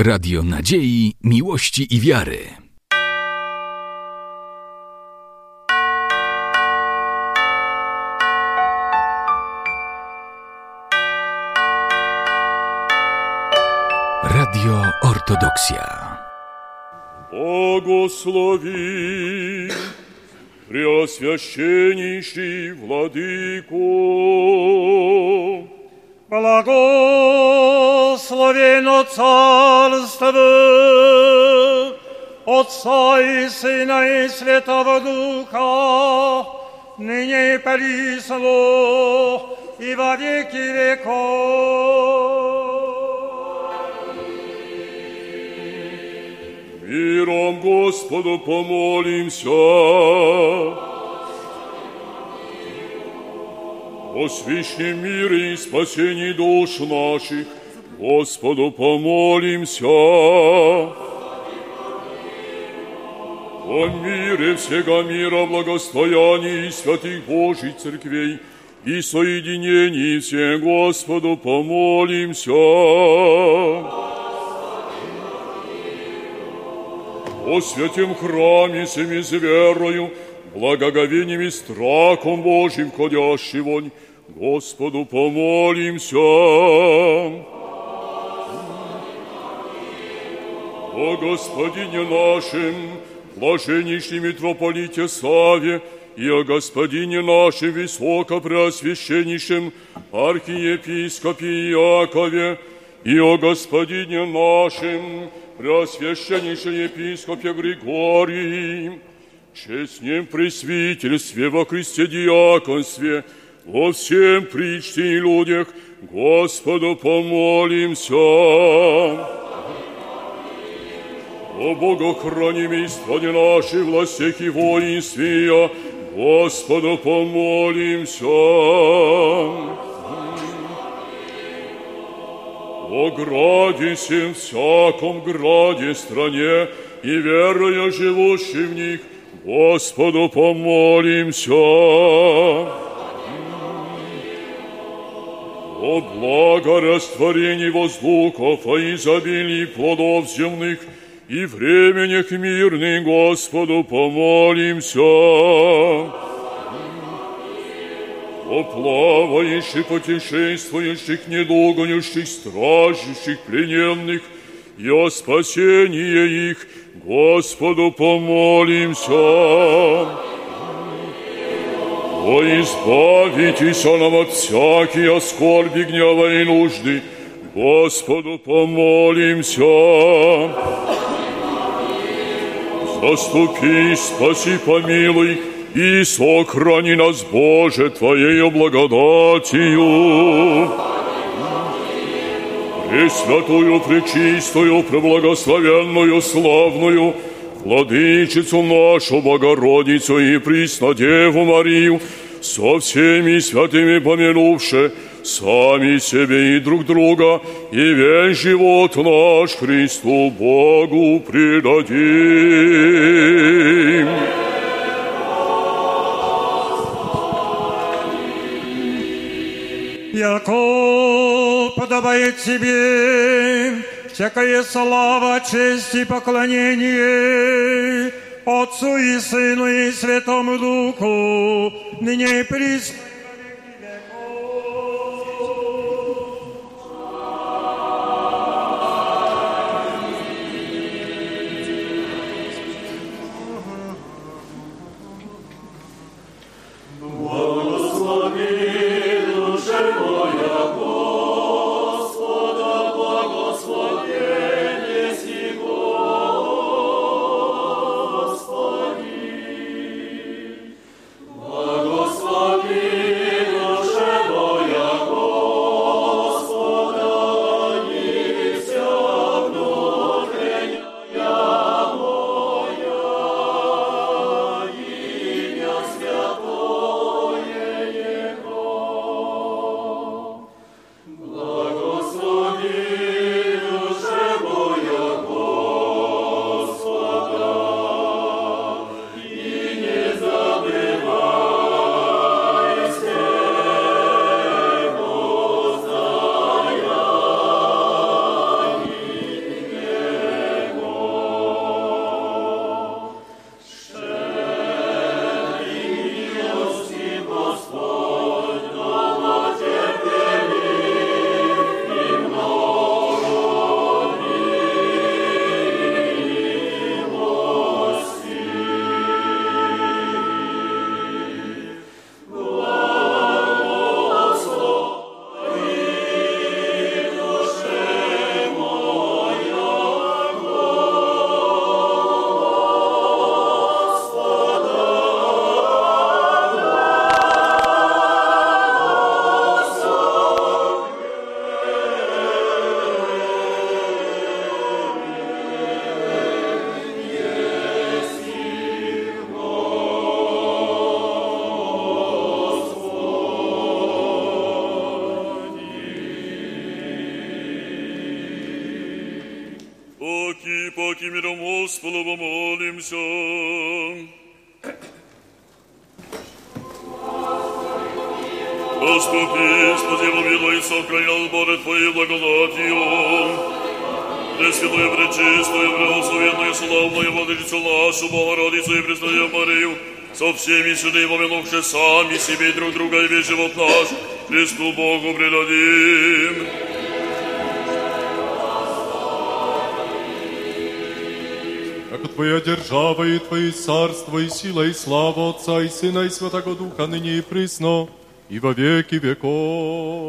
Radio Nadziei, Miłości i Wiary. Radio Ortodoksja. Błogosławi Преосвященнейший Владыку. Благословено Царство Отца и Сына и Святого Духа, ныне и присно, и во веки веков. Миром Господу помолимся. О свящем мире и спасении душ наших, Господу помолимся. О мире всего мира, благостоянии святых Божьих церквей и соединении всех Господу помолимся. О святем храме семи с верою, благоговением и страхом Божьим входящий вонь, Господу помолимся. О Господине нашем, блаженнейшем митрополите Саве, и о Господине нашем высокопреосвященнейшем архиепископе Иакове, и о Господине нашем Преосвященнейшем епископе Григории, честнем пресвитерстве во Христе диаконстве, во всем причте и людях, Господу помолимся. О богохранимействе нашей властях и воинстве, Господу помолимся. О граде сем всяком граде стране и верою живущий в них, Господу помолимся. О благорастворении воздухов, о изобилии плодов земных и временях мирных, Господу помолимся о плавающих, путешествующих, недугающих, стражущих, плененных, о спасении их, Господу помолимся. О избавитесь нам от всякие скорби, гнева и нужды, Господу помолимся. Заступи, спаси, помилуй, и сохрани нас, Боже, Твоею благодатью. Пресвятую, пречистую, преблагословенную, славную, Владычицу нашу, Богородицу и Преснодеву Марию, со всеми святыми помянувши, сами себе и друг друга, и весь живот наш Христу Богу предадим. Яко подобает тебе всякая слава, честь и поклонение Отцу и Сыну и Святому Духу, ныне и присно. царство и сила и слава Отца и Сына и Святого Духа ныне и присно и во веки веков.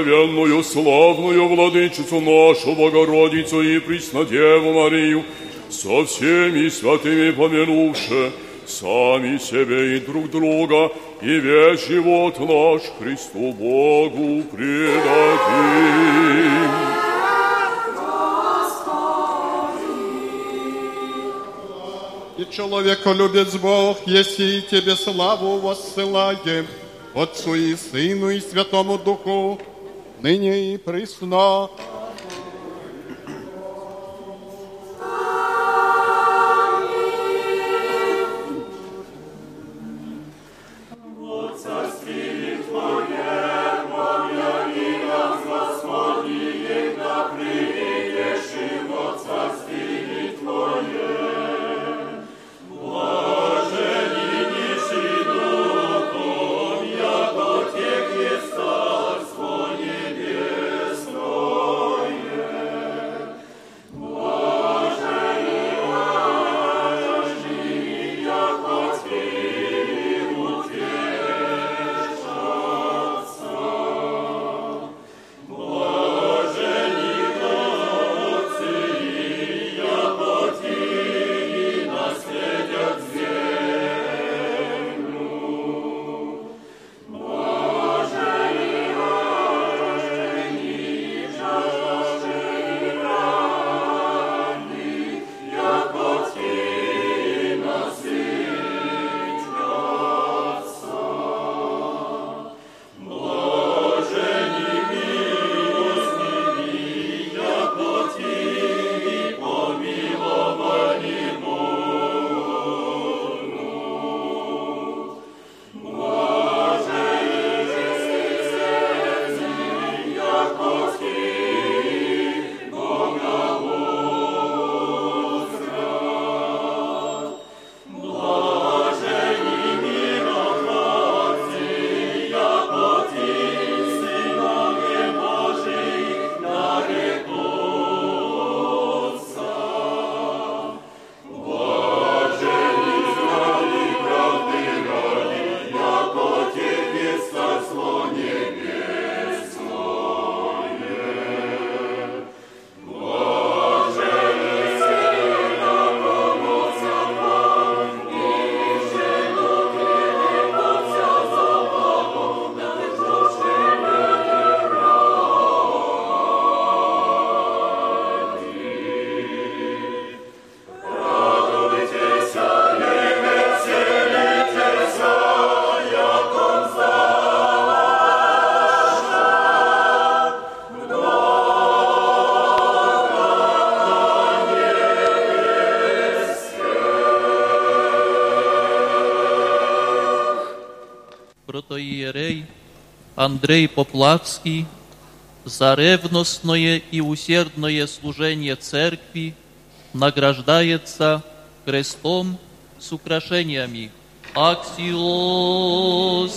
благословенную славную владычицу нашу, Богородицу и Преснодеву Марию, со всеми святыми помянувши, сами себе и друг друга, и весь живот наш Христу Богу предадим. И человеколюбец Бог, если и тебе славу воссылаем, Отцу и Сыну и Святому Духу, ныне и присно, Андрей Поплавский за ревностное и усердное служение церкви награждается крестом с украшениями. Аксиос!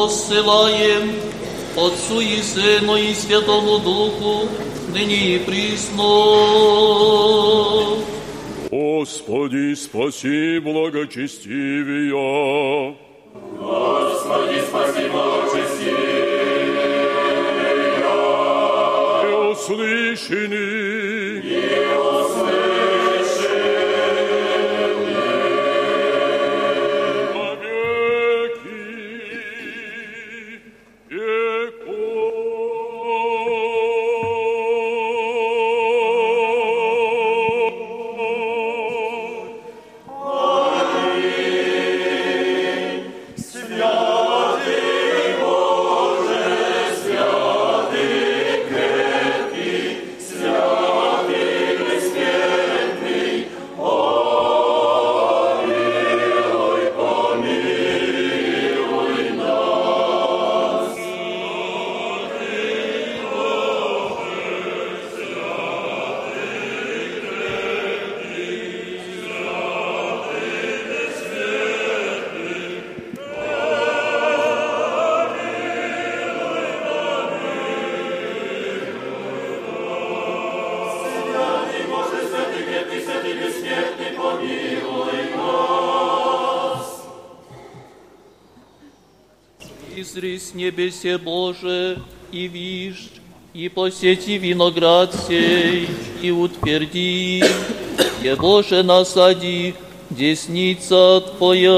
посилаєм Отцу и сыну и Святому Духу, ныне и присно. Господи, спаси благочестивия. С небесе Боже, и вишь, и посети виноград сей, и утверди, и Боже насади, десница Твоя.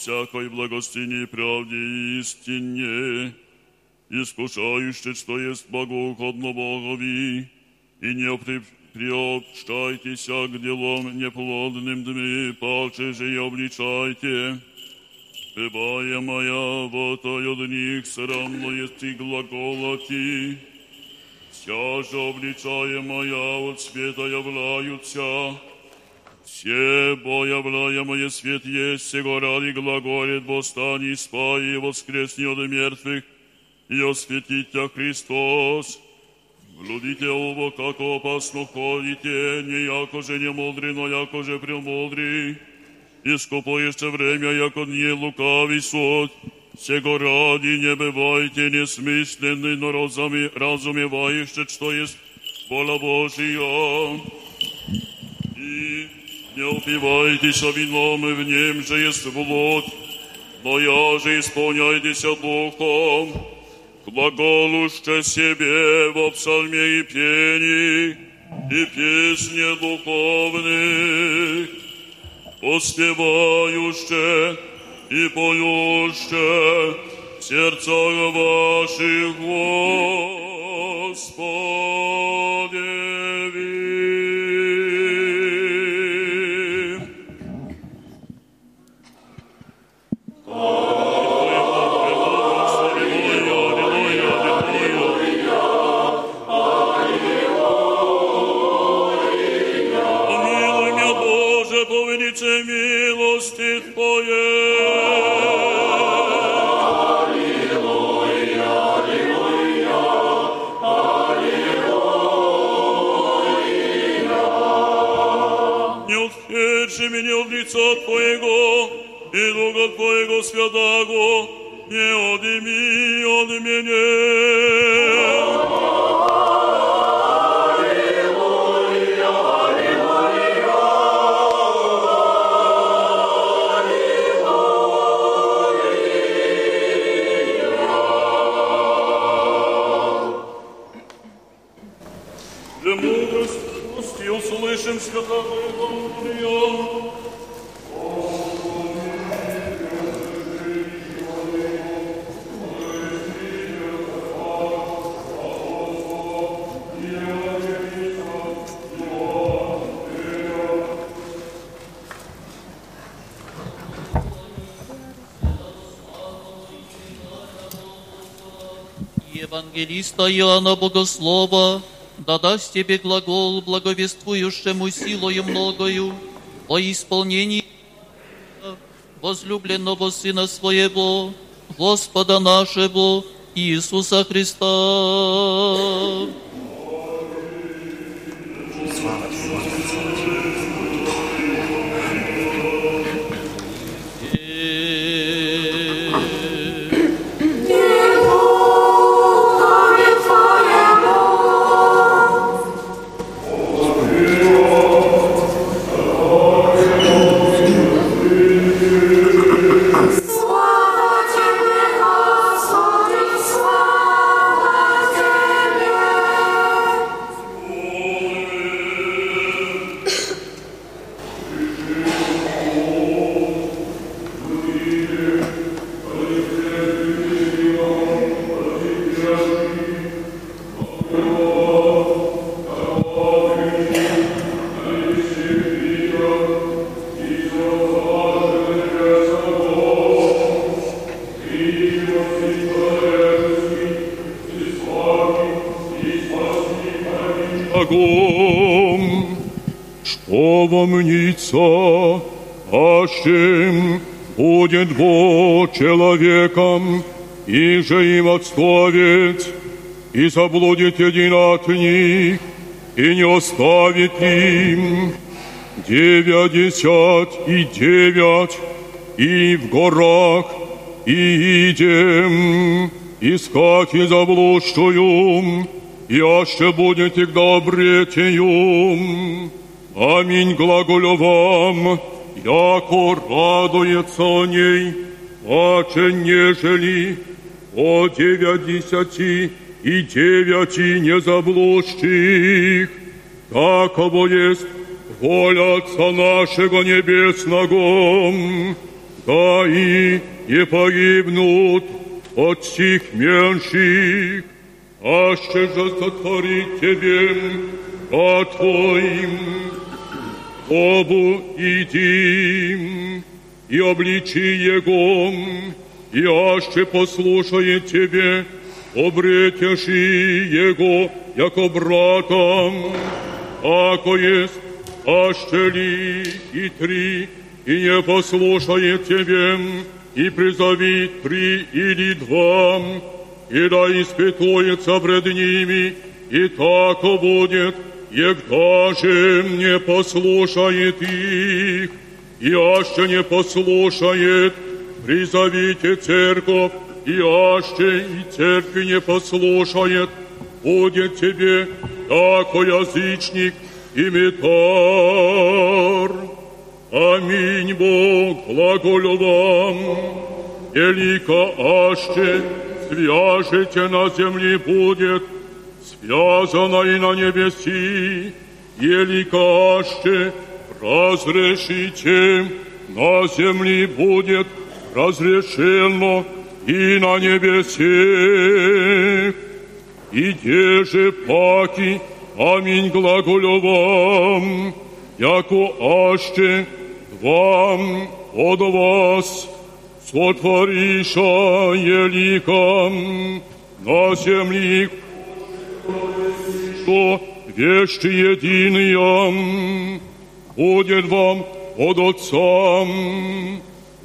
Всякой благостине и правде и истине, искушающий, что есть богоугодно Богови, и не при- приобщайтесь к делам неплодным дми, паче же и обличайте. Бывая моя, вот от них срамно есть и глаголоти. Вся же обличая моя от света являются. Все бо являемое свет есть, сего ради глаголит, восстань, спай и воскресни от мертвых, и осветит тебя Христос. Блудите ово, как опасно ходите, не яко же не мудрый, но яко же премудрый. Искупо еще время, яко не лукавый суд. Сего ради не бывайте несмысленны, но разуме, разумевающие, что есть воля Божия. И не упивайтесь вином, и в нем же есть блуд, но я же исполняйтесь Духом, глаголуще себе во псалме и пении, и песне духовных, поспевающе и поюще в сердцах ваших Господеви. меня от лица Твоего, и Духа Твоего святаго, не одими от меня. Для мудрости услышим святого Евангелиста Иоанна Богослова, да даст тебе глагол, благовествующему силою многою, по исполнении возлюбленного Сына Своего, Господа нашего Иисуса Христа. Же им отставит, и заблудит один от них, и не оставит им девятьдесят и девять, и в горах, и идем, искать и заблудшую, и аще будете к обретею. Аминь глаголю вам, яко радуется о ней, паче нежели о девятдесяти и девяти незаблудших. Таково есть воля Отца нашего Небесного, да и не погибнут от сих меньших, аще же сотворить тебе, а твоим, Богу иди, и обличи Его, и аще послушает тебе, обретешь и Его, яко брата, ако есть аще ли и три, и не послушает тебе, и призовит три или два, и да испытуется пред ними, и так будет, егда же не послушает их, и аще не послушает, призовите церковь, и аще и церкви не послушает, будет тебе, яко язычник и метар. Аминь, Бог, глаголю вам, велика аще свяжете на земле будет, связано и на небеси, велика аще разрешите, на земле будет разрешено и на небесе. И те же паки, аминь глаголю вам, яко аще вам от вас сотвориша еликом на земли, что вещи единые будет вам от Отца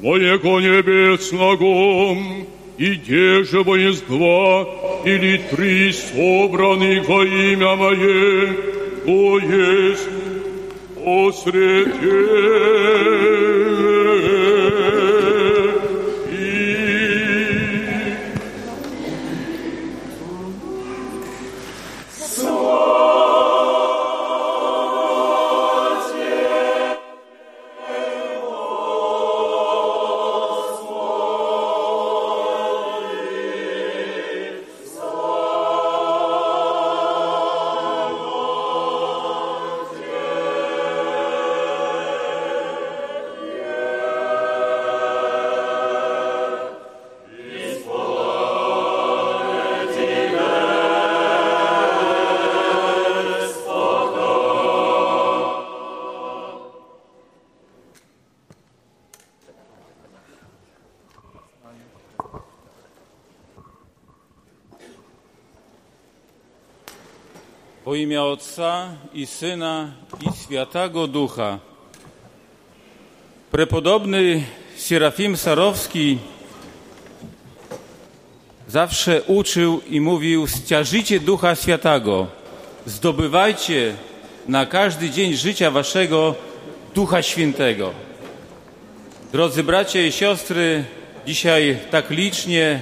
моего небесного, и где же во есть два или три собранных во имя Мое, то есть посреди. I Syna i Świętego Ducha. Prepodobny Serafim Sarowski zawsze uczył i mówił: Stiażycie Ducha Świętego, zdobywajcie na każdy dzień życia waszego Ducha Świętego. Drodzy bracia i siostry, dzisiaj tak licznie,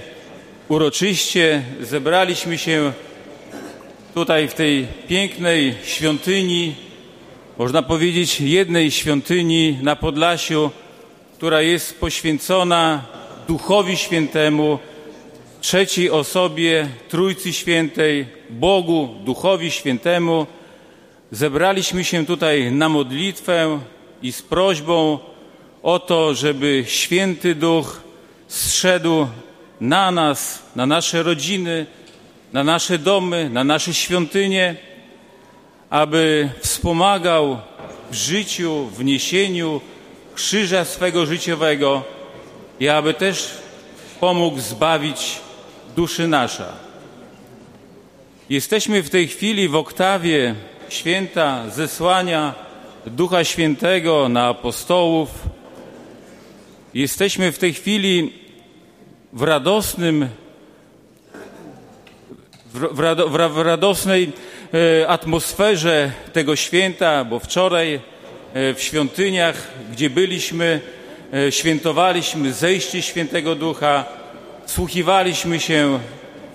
uroczyście zebraliśmy się tutaj w tej pięknej świątyni, można powiedzieć jednej świątyni na Podlasiu, która jest poświęcona Duchowi Świętemu, trzeciej osobie Trójcy Świętej, Bogu, Duchowi Świętemu. Zebraliśmy się tutaj na modlitwę i z prośbą o to, żeby Święty Duch zszedł na nas, na nasze rodziny, na nasze domy, na nasze świątynie, aby wspomagał w życiu, w niesieniu krzyża swego życiowego i aby też pomógł zbawić duszy nasza. Jesteśmy w tej chwili w oktawie święta zesłania Ducha Świętego na apostołów. Jesteśmy w tej chwili w radosnym w, rado, w, ra- w radosnej e, atmosferze tego święta, bo wczoraj e, w świątyniach, gdzie byliśmy, e, świętowaliśmy zejście Świętego Ducha, wsłuchiwaliśmy się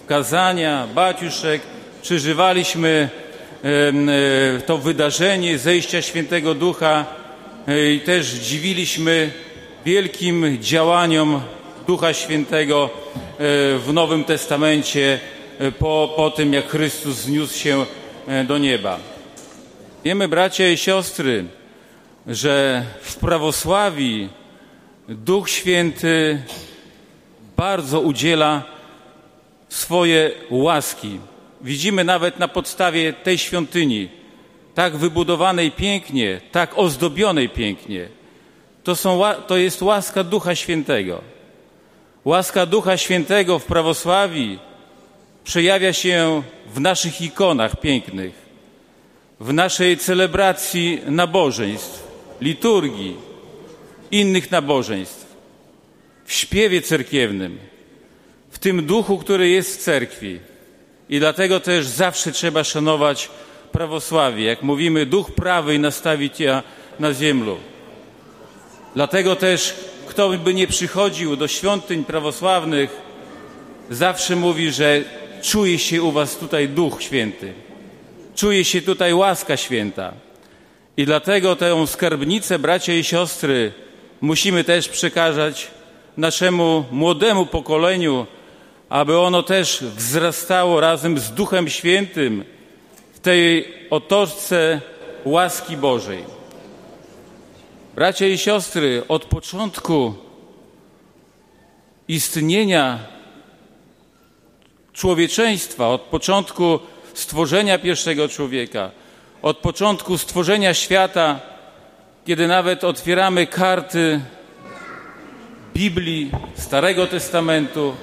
w kazania, baciuszek, przeżywaliśmy to wydarzenie zejścia Świętego Ducha i też dziwiliśmy wielkim działaniom Ducha Świętego w Nowym Testamencie po, po tym, jak Chrystus zniósł się e, do nieba. Wiemy, bracia i siostry, że w prawosławii Duch Święty bardzo udziela swoje łaski. Widzimy nawet na podstawie tej świątyni, tak wybudowanej pięknie, tak ozdobionej pięknie. To, są, to jest łaska Ducha Świętego. Łaska Ducha Świętego w prawosławii przejawia się w naszych ikonach pięknych, w naszej celebracji nabożeństw, liturgii, innych nabożeństw, w śpiewie cerkiewnym, w tym duchu, który jest w cerkwi. I dlatego też zawsze trzeba szanować prawosławie. Jak mówimy, duch prawy nastawić ja na ziemię. Dlatego też, kto by nie przychodził do świątyń prawosławnych, zawsze mówi, że czuje się u was tutaj Duch Święty. Czuje się tutaj łaska święta. I dlatego tę skarbnicę, bracia i siostry, musimy też przekazać naszemu młodemu pokoleniu, aby ono też wzrastało razem z Duchem Świętym w tej otoczce łaski Bożej. Bracia i siostry, od początku istnienia człowieczeństwa, od początku stworzenia pierwszego człowieka, od początku stworzenia świata, kiedy nawet otwieramy karty Biblii, Starego Testamentu,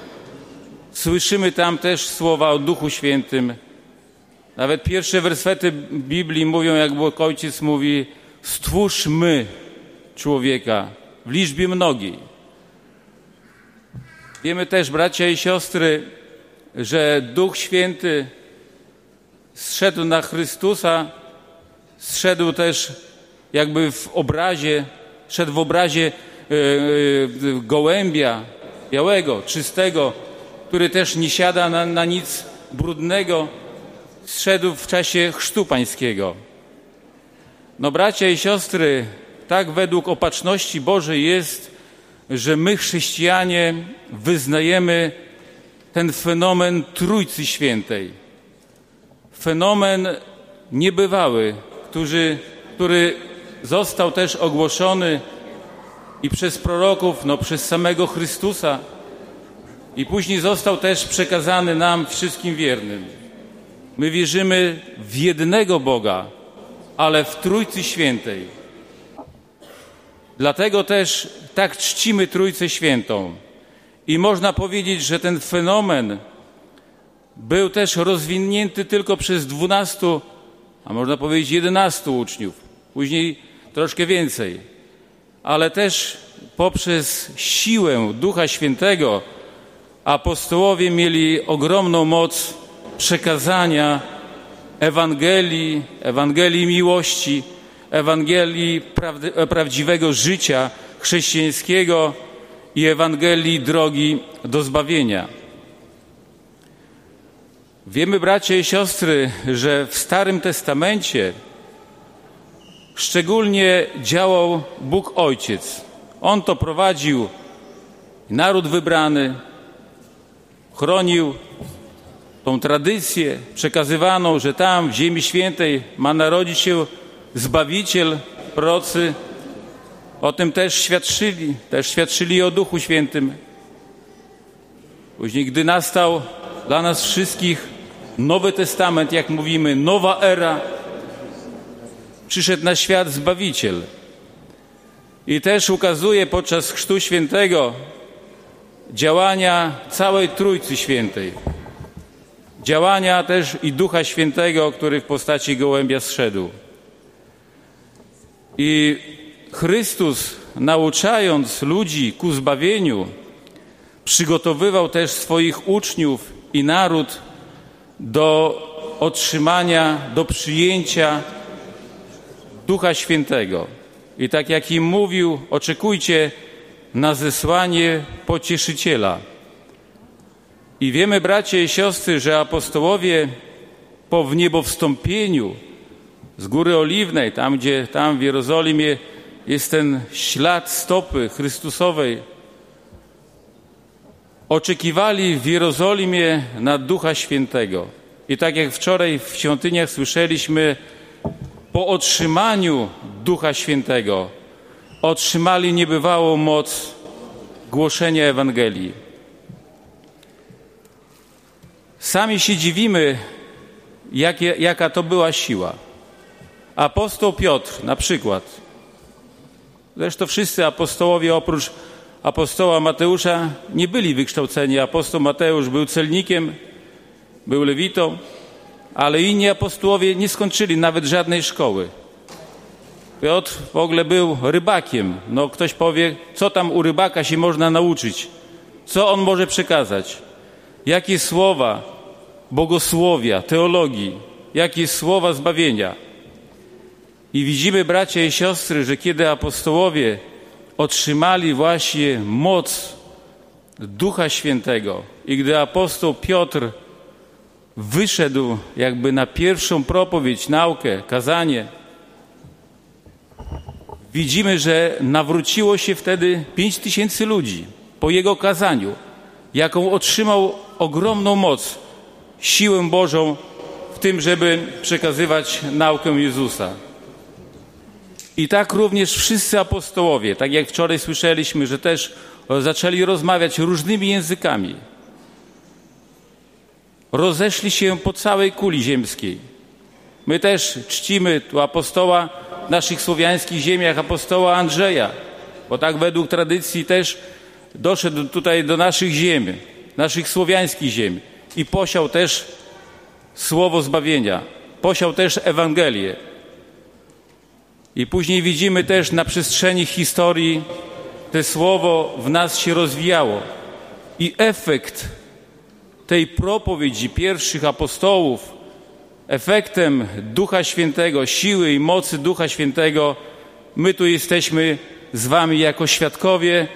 słyszymy tam też słowa o Duchu Świętym. Nawet pierwsze wersety Biblii mówią, jak Bóg Ojciec mówi, stwórzmy człowieka w liczbie mnogiej. Wiemy też, bracia i siostry, że Duch Święty zszedł na Chrystusa, zszedł też jakby w obrazie, szedł w obrazie e, e, gołębia białego, czystego, który też nie siada na, na nic brudnego, zszedł w czasie chrztu pańskiego. No bracia i siostry, tak według opatrzności Bożej jest, że my chrześcijanie wyznajemy ten fenomen Trójcy Świętej. Fenomen niebywały, który, który został też ogłoszony i przez proroków, no przez samego Chrystusa i później został też przekazany nam wszystkim wiernym. My wierzymy w jednego Boga, ale w Trójcy Świętej. Dlatego też tak czcimy Trójcę Świętą. I można powiedzieć, że ten fenomen był też rozwinięty tylko przez dwunastu, a można powiedzieć jedenastu uczniów, później troszkę więcej, ale też poprzez siłę Ducha Świętego apostołowie mieli ogromną moc przekazania Ewangelii, Ewangelii miłości, Ewangelii prawdziwego życia chrześcijańskiego i Ewangelii drogi do zbawienia. Wiemy, bracia i siostry, że w Starym Testamencie szczególnie działał Bóg Ojciec. On to prowadził naród wybrany, chronił tą tradycję przekazywaną, że tam w Ziemi Świętej ma narodzić się Zbawiciel, procy. O tym też świadczyli, też świadczyli o Duchu Świętym. Później, gdy nastał dla nas wszystkich Nowy Testament, jak mówimy, nowa era, przyszedł na świat Zbawiciel. I też ukazuje podczas Chrztu Świętego działania całej Trójcy Świętej. Działania też i Ducha Świętego, który w postaci gołębia zszedł. I Chrystus, nauczając ludzi ku zbawieniu, przygotowywał też swoich uczniów i naród do otrzymania, do przyjęcia Ducha Świętego. I tak jak im mówił, oczekujcie na zesłanie pocieszyciela. I wiemy, bracia i siostry, że apostołowie po wniebowstąpieniu z Góry Oliwnej, tam gdzie tam w Jerozolimie jest ten ślad stopy Chrystusowej, oczekiwali w Jerozolimie na Ducha Świętego. I tak jak wczoraj w świątyniach słyszeliśmy, po otrzymaniu Ducha Świętego otrzymali niebywałą moc głoszenia Ewangelii. Sami się dziwimy, jakie, jaka to była siła. Apostoł Piotr na przykład. Zresztą wszyscy apostołowie oprócz apostoła Mateusza nie byli wykształceni. Apostoł Mateusz był celnikiem, był lewitą, ale inni apostołowie nie skończyli nawet żadnej szkoły. Piotr w ogóle był rybakiem. No ktoś powie, co tam u rybaka się można nauczyć? Co on może przekazać? Jakie słowa bogosłowia, teologii, jakie słowa zbawienia? I widzimy, bracia i siostry, że kiedy apostołowie otrzymali właśnie moc Ducha Świętego i gdy apostoł Piotr wyszedł jakby na pierwszą propowiedź, naukę, kazanie, widzimy, że nawróciło się wtedy pięć tysięcy ludzi po jego kazaniu, jaką otrzymał ogromną moc, siłę Bożą w tym, żeby przekazywać naukę Jezusa. I tak również wszyscy apostołowie, tak jak wczoraj słyszeliśmy, że też zaczęli rozmawiać różnymi językami. Rozeszli się po całej kuli ziemskiej. My też czcimy tu apostoła w naszych słowiańskich ziemiach, apostoła Andrzeja, bo tak według tradycji też doszedł tutaj do naszych ziem, naszych słowiańskich ziem i posiał też słowo zbawienia, posiał też Ewangelię. I później widzimy też na przestrzeni historii to słowo w nas się rozwijało. I efekt tej propowiedzi pierwszych apostołów, efektem Ducha Świętego, siły i mocy Ducha Świętego, my tu jesteśmy z Wami jako świadkowie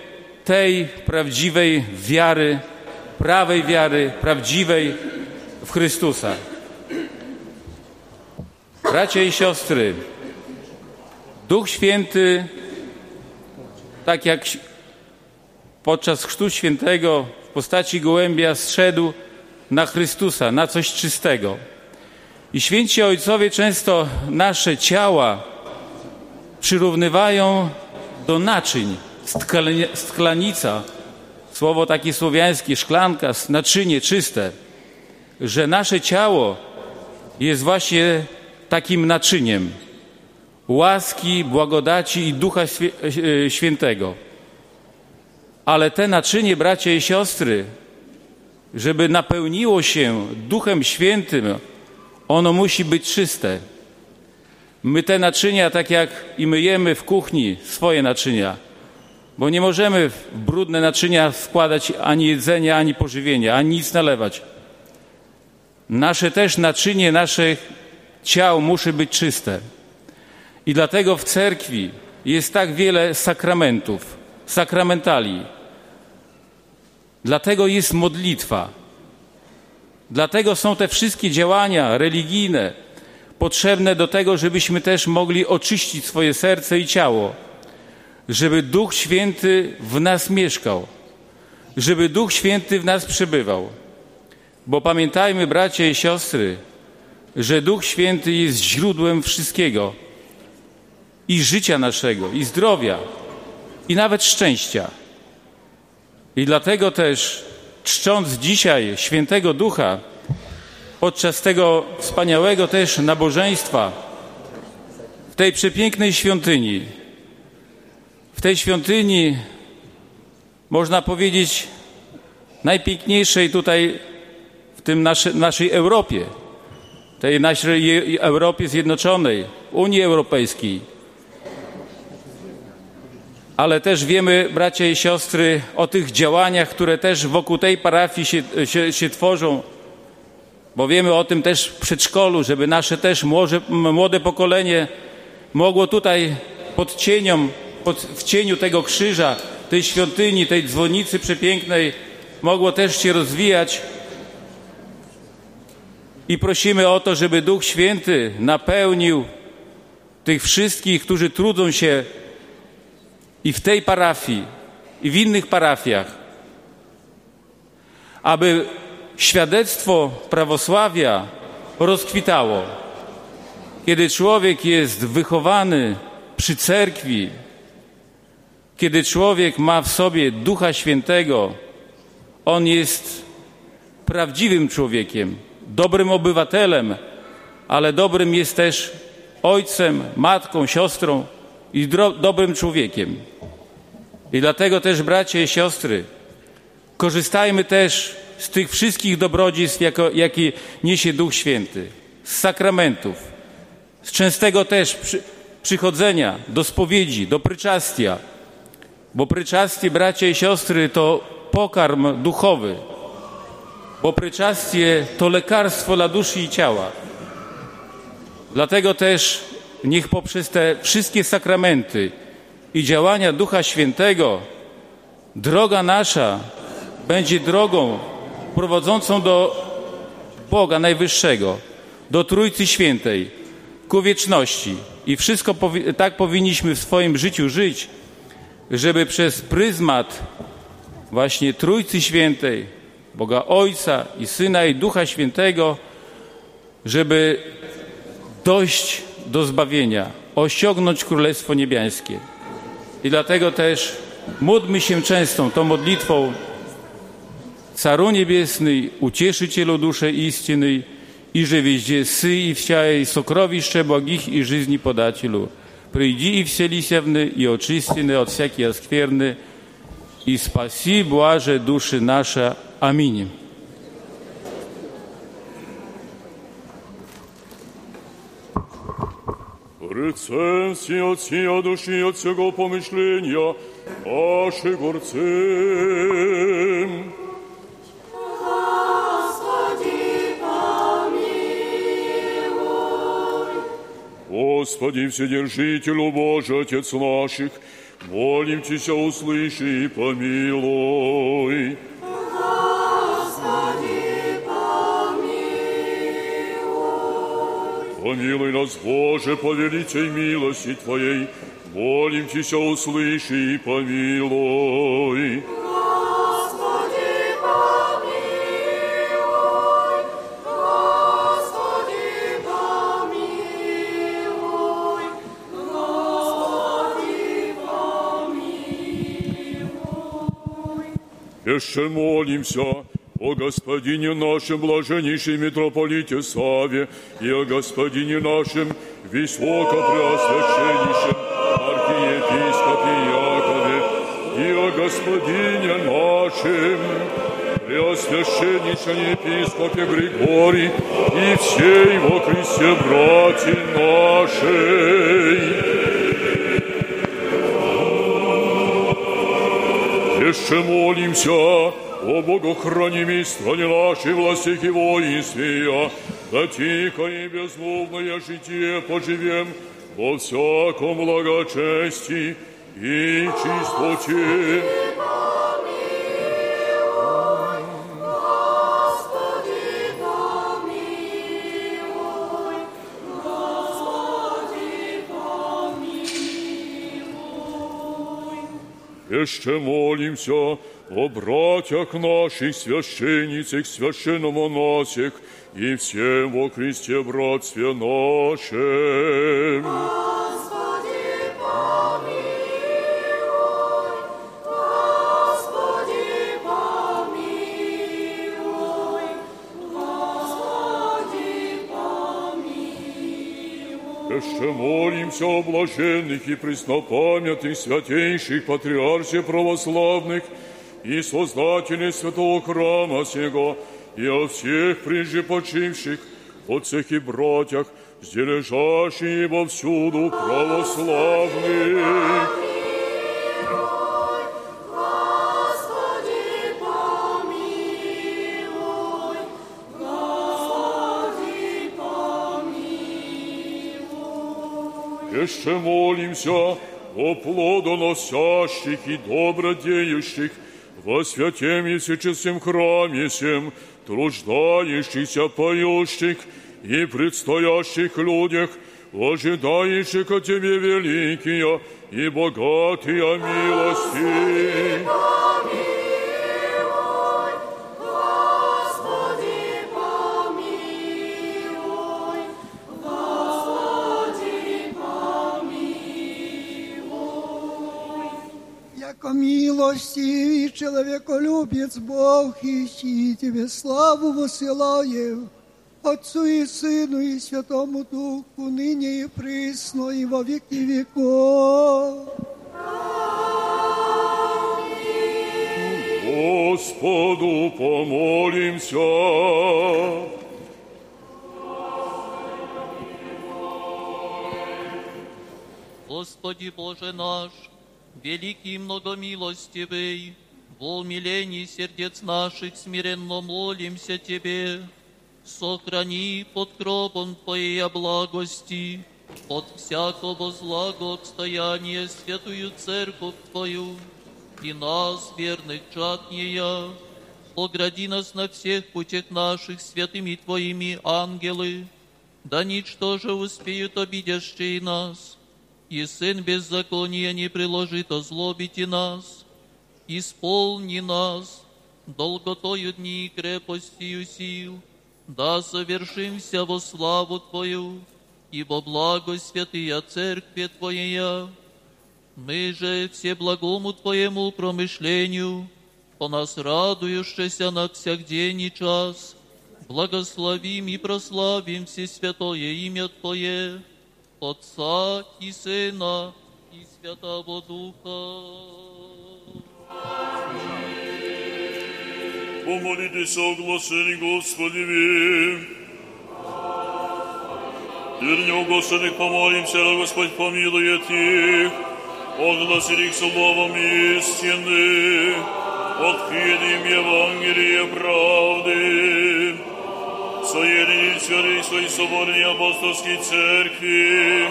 tej prawdziwej wiary, prawej wiary, prawdziwej w Chrystusa. Bracia i siostry, Duch Święty, tak jak podczas Chrztu Świętego w postaci gołębia zszedł na Chrystusa, na coś czystego. I święci ojcowie często nasze ciała przyrównywają do naczyń. Sklanica, słowo takie słowiańskie, szklanka, naczynie czyste, że nasze ciało jest właśnie takim naczyniem łaski, błagodaci i Ducha Świętego. Ale te naczynie, bracia i siostry, żeby napełniło się Duchem Świętym, ono musi być czyste. My te naczynia, tak jak i myjemy w kuchni swoje naczynia, bo nie możemy w brudne naczynia wkładać ani jedzenia, ani pożywienia, ani nic nalewać. Nasze też naczynie naszych ciał musi być czyste. I dlatego w cerkwi jest tak wiele sakramentów, sakramentali. Dlatego jest modlitwa. Dlatego są te wszystkie działania religijne potrzebne do tego, żebyśmy też mogli oczyścić swoje serce i ciało, żeby Duch Święty w nas mieszkał, żeby Duch Święty w nas przebywał. Bo pamiętajmy, bracia i siostry, że Duch Święty jest źródłem wszystkiego i życia naszego, i zdrowia, i nawet szczęścia. I dlatego też, czcząc dzisiaj świętego Ducha, podczas tego wspaniałego też nabożeństwa, w tej przepięknej świątyni, w tej świątyni, można powiedzieć, najpiękniejszej tutaj w tym naszy, naszej Europie, tej naszej Europie Zjednoczonej, Unii Europejskiej, ale też wiemy, bracia i siostry, o tych działaniach, które też wokół tej parafii się, się, się tworzą. bo wiemy o tym też w przedszkolu, żeby nasze też młodzie, młode pokolenie mogło tutaj pod cienią, pod, w cieniu tego krzyża, tej świątyni, tej dzwonicy przepięknej, mogło też się rozwijać. I prosimy o to, żeby Duch Święty napełnił tych wszystkich, którzy trudzą się i w tej parafii, i w innych parafiach, aby świadectwo prawosławia rozkwitało. Kiedy człowiek jest wychowany przy cerkwi, kiedy człowiek ma w sobie Ducha Świętego, on jest prawdziwym człowiekiem, dobrym obywatelem, ale dobrym jest też ojcem, matką, siostrą i dobrym człowiekiem. I dlatego też, bracia i siostry, korzystajmy też z tych wszystkich dobrodziejstw, jako, jakie niesie Duch Święty, z sakramentów, z częstego też przy, przychodzenia do spowiedzi, do pryczastia, bo pryczastie, bracia i siostry, to pokarm duchowy, bo pryczastie to lekarstwo dla duszy i ciała. Dlatego też niech poprzez te wszystkie sakramenty i działania Ducha Świętego droga nasza będzie drogą prowadzącą do Boga Najwyższego, do Trójcy Świętej, ku wieczności. I wszystko powi- tak powinniśmy w swoim życiu żyć, żeby przez pryzmat właśnie Trójcy Świętej, Boga Ojca i Syna i Ducha Świętego, żeby dojść do zbawienia, osiągnąć Królestwo Niebiańskie. I dlatego też módlmy się często tą modlitwą Caru Niebiesny, Утешителю duszy истины, и же везде сы и вся и сокровище благих и жизни подателю. Приди и вселися вны, и очистины от всякие скверны, и спаси, блаже, души наша. Аминь. Рецензии от сия души, от всего помышления, наши горцы. Господи, помилуй. Господи, Вседержителю Божий, Отец наших, молим Тебя, услыши и помилуй. Помилуй. Нас, Боже, по великой милости Твоей, молим Тебя, услыши и помилуй. Господи, помилуй. Господи, помилуй. Господи, помилуй. Еще молимся о Господине нашем блаженнейшем митрополите Саве и о Господине нашем высокопреосвященнейшем архиепископе Якове и о Господине нашем преосвященнейшем епископе Григорий и всей во Христе братья нашей. Еще молимся о богохранимой стране нашей властях и воинстве, да тихо и безмолвное житие поживем во всяком благочестии и чистоте. Еще молимся о братьях наших, священницах, священномонасях и всем во Христе братстве нашем. Господи, помилуй. Господи, помилуй. Господи, помилуй. Еще молимся о блаженных и преснопамятных святейших патриарсе православных и создателей святого храма сего, и о всех прежде почивших, о всех и братьях, сдержащие вовсюду православных. Еще молимся о плодоносящих и добродеющих, во святем и всечестном храме сем, труждающихся, поющих и предстоящих людях, ожидающих от Тебе великие и богатые милости. Господи, милости человеколюбец Бог, ищи Тебе славу высылаем, Отцу и Сыну и Святому Духу, ныне и присно, и во веки веков. Господу помолимся. Господи Боже наш, великий и многомилостивый, во умилении сердец наших смиренно молимся Тебе, сохрани под кровом Твоей благости, от всякого злого отстояния святую церковь Твою, и нас, верных чад нея, погради нас на всех путях наших святыми Твоими ангелы, да ничто же успеют обидящие нас, и сын беззакония не приложит озлобить и нас, исполни нас долготою дни и крепостью сил, да совершимся во славу Твою, и во благо святые Церкви Твоя. Мы же все благому Твоему промышлению, по нас радующийся на всякдень и час, благословим и прославим все святое имя Твое, Отца и Сына и Святого Духа. Помолитесь о оглашении Господеви. Верни оглашенных помолимся, да Господь помилует их. Огласили их словом истины, открытым Евангелие правды. Соедини святых своих соборной апостольской церкви.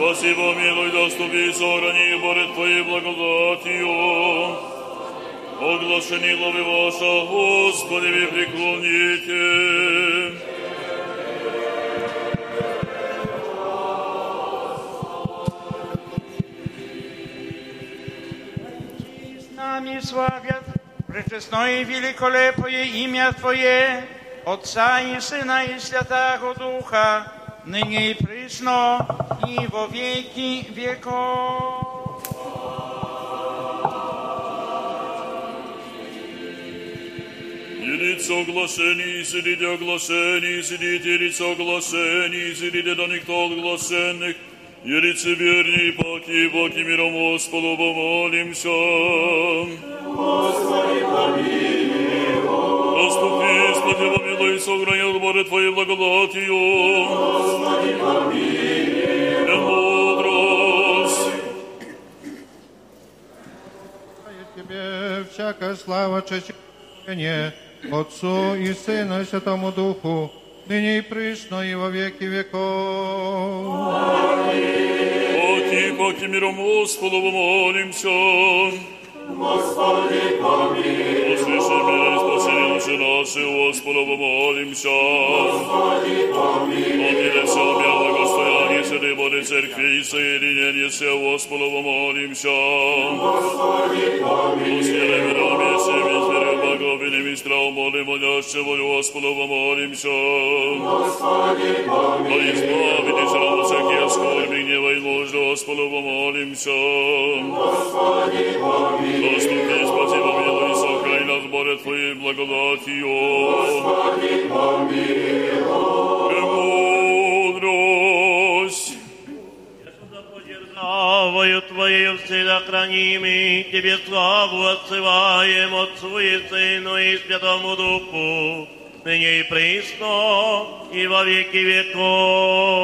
Спаси, помилуй, доступи, сохрани, борет Твоей благодатью. Оглашени лови ваша, Господи, ви преклоните. нами славят пречестное и великолепное имя Твое, Отца и Сына и Святаго Духа, Ducha, nynie i wo wieki wieków. Ирица оглашений, сидите оглашений, сидите, ирица оглашений, сидите, да никто оглашенных, Ирицы верни, паки, паки миром Господу помолимся. Господи, помилуй. Господи, помилуй, сохрани от боре Твоей благодатью. Господи, помилуй. Мудрость. Тебе всякая слава, честь и поклонение Отцу и Сыну и Святому Духу, ныне и присно и во веки веков. Паки, паки миром Господу помолимся. Господи, помилуй. Услыши мира и спаси души наши, Господу помолимся. Господи, помилуй. Помилуй все мир благостояние Святой Божьей Церкви и соединение все, Господу помолимся. Господи, помилуй. Усилий миром и всеми зверем боговинем и страхом Божьим, молящего Господу помолимся. Господи, помилуй. Да избавите же от всякие скорби, гнева и ложь, Господу помолимся. Господи, помилуй. Доступи, спаси, помилуй, Боже, Твоей благодатью. Господи, помилуй. Премудрость. Славою Твоею всегда хранимый, Тебе славу отсылаем Отцу и Сыну и Святому Духу, ныне и присно, и во веки веков.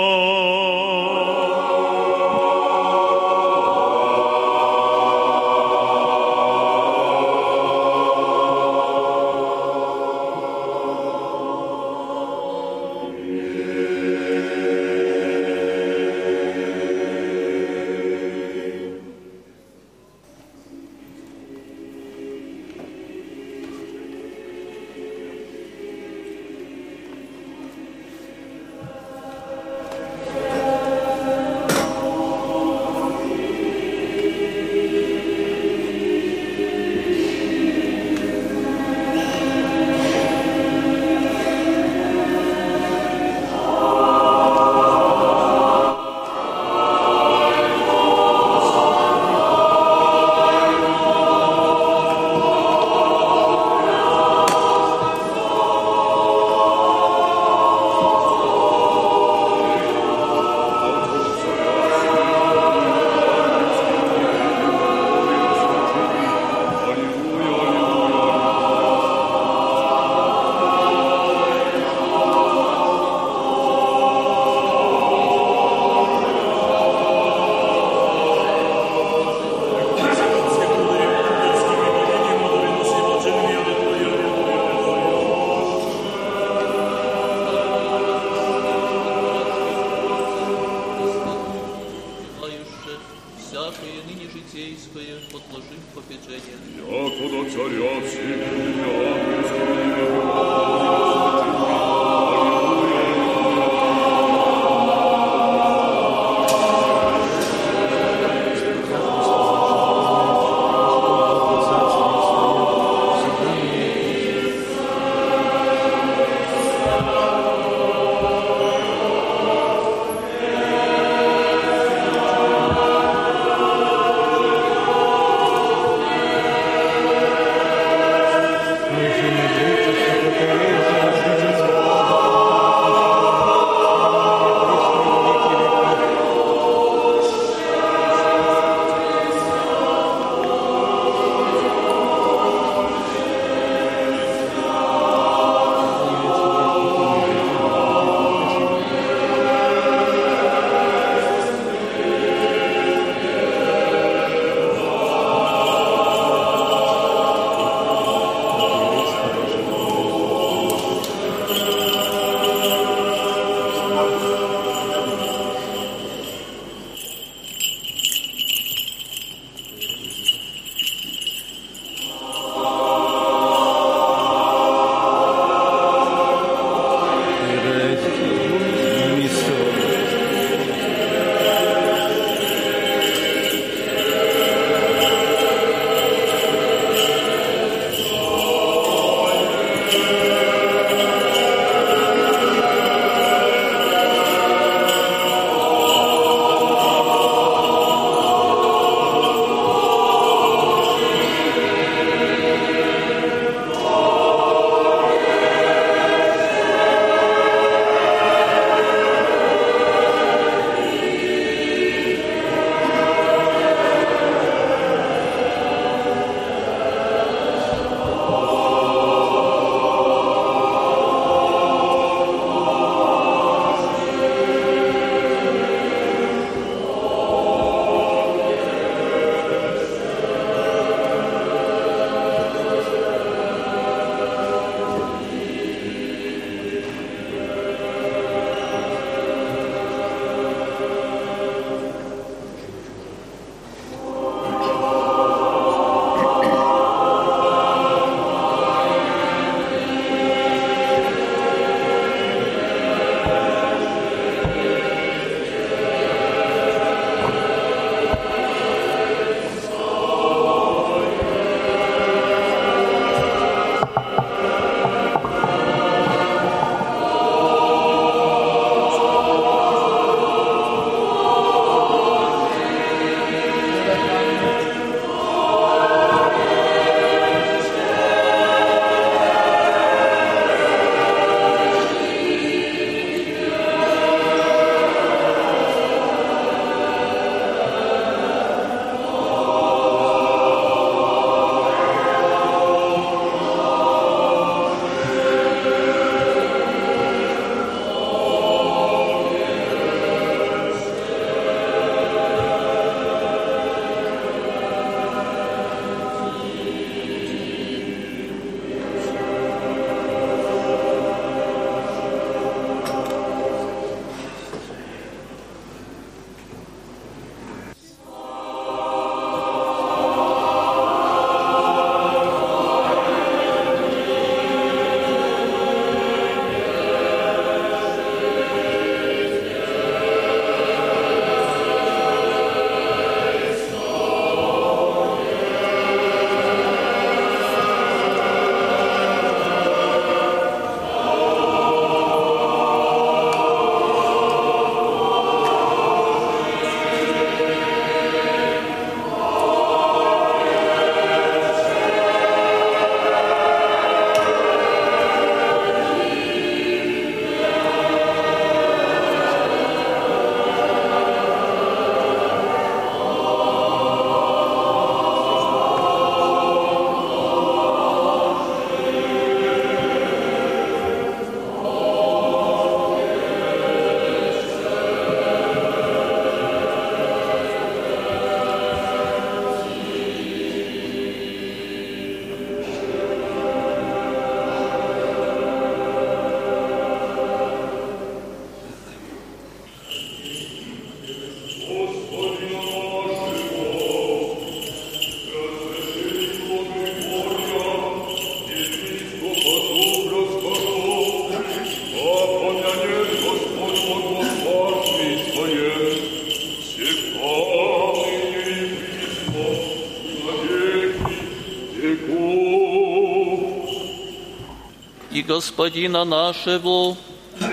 Господина нашего,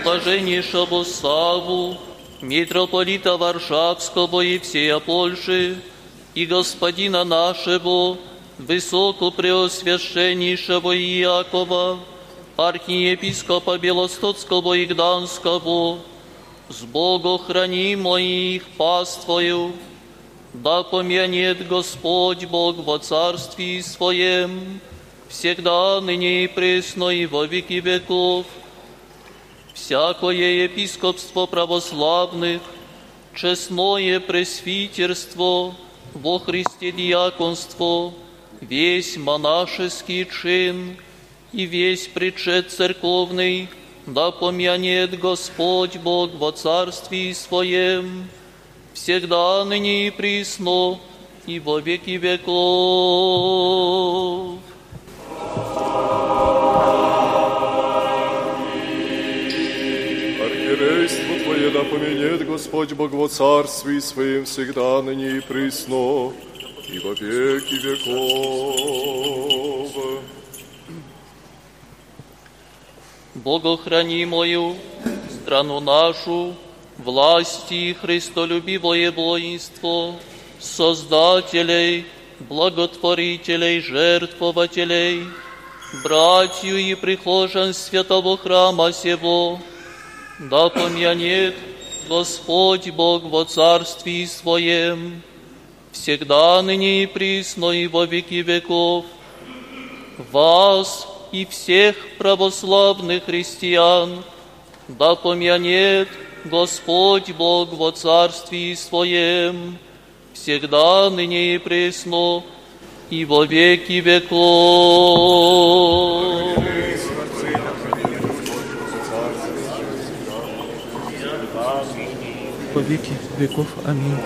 блаженнейшего Саву, митрополита Варшавского и всея Польши, и господина нашего, высокопреосвященнейшего Иакова, архиепископа Белостоцкого и Гданского, с Богохранимо их паствою, да помянет Господь Бог во Царстве Своем, всегда, ныне и пресно, и во веки веков. Всякое епископство православных, честное пресвитерство, во Христе диаконство, весь монашеский чин и весь причет церковный, да помянет Господь Бог во Царстве Своем, всегда, ныне и присно, и во веки веков. Да поменет Господь Бог во Царстве Своим всегда, ныне и присно, и во веки веков. Богохранимую страну нашу, власти христолюбивое воинство, создателей, благотворителей, жертвователей, братью и прихожан святого храма сего, да помянет Господь Бог во Царстве Своем, всегда ныне и присно и во веки веков, вас и всех православных христиан, да помянет Господь Бог во Царстве Своем, всегда ныне и пресно, и во веки веков. Во веки веков. Аминь.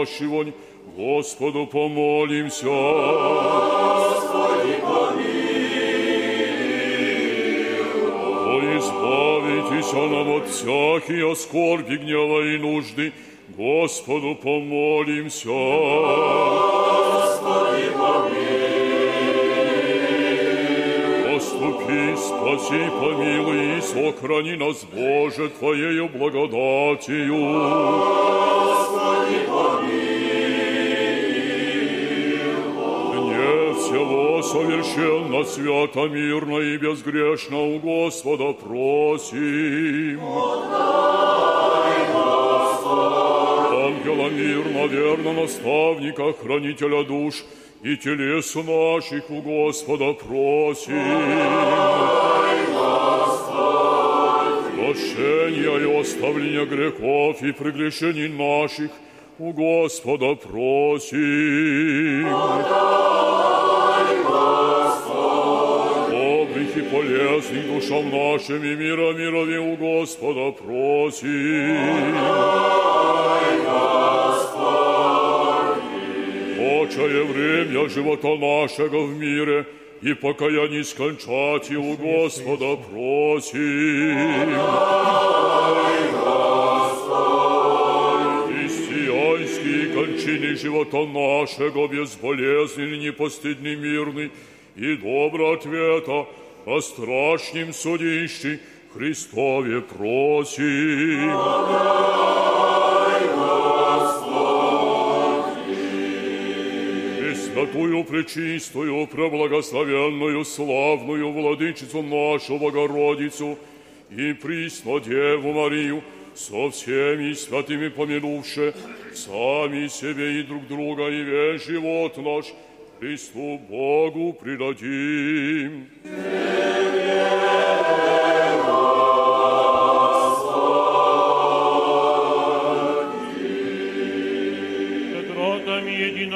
Ходящего, Господу помолимся. Господи, О, избавитесь нам от всякие скорби, гнева и нужды, Господу помолимся. Господи, Поступи, спаси, помилуй и сохрани нас, Боже, Твоею благодатью. Господи, совершенно, свято, мирно и безгрешно у Господа просим. Ангела мирно, верно наставника, хранителя душ и телес наших у Господа просим. Прощения и оставления грехов и прегрешений наших у Господа просим. О грехи полезный душам нашим и мира мирови у Господа просим. Очае время живота нашего в мире и покаяние скончать у Господа просим. Христианские кончины живота нашего безболезненный, непостыдный, мирный и добро ответа о страшнем судищи Христове просим. Пресвятую, пречистую, преблагословенную, славную владычицу нашу Богородицу и присно Деву Марию со всеми святыми помянувши, сами себе и друг друга, и весь живот наш Христу Богу предадим.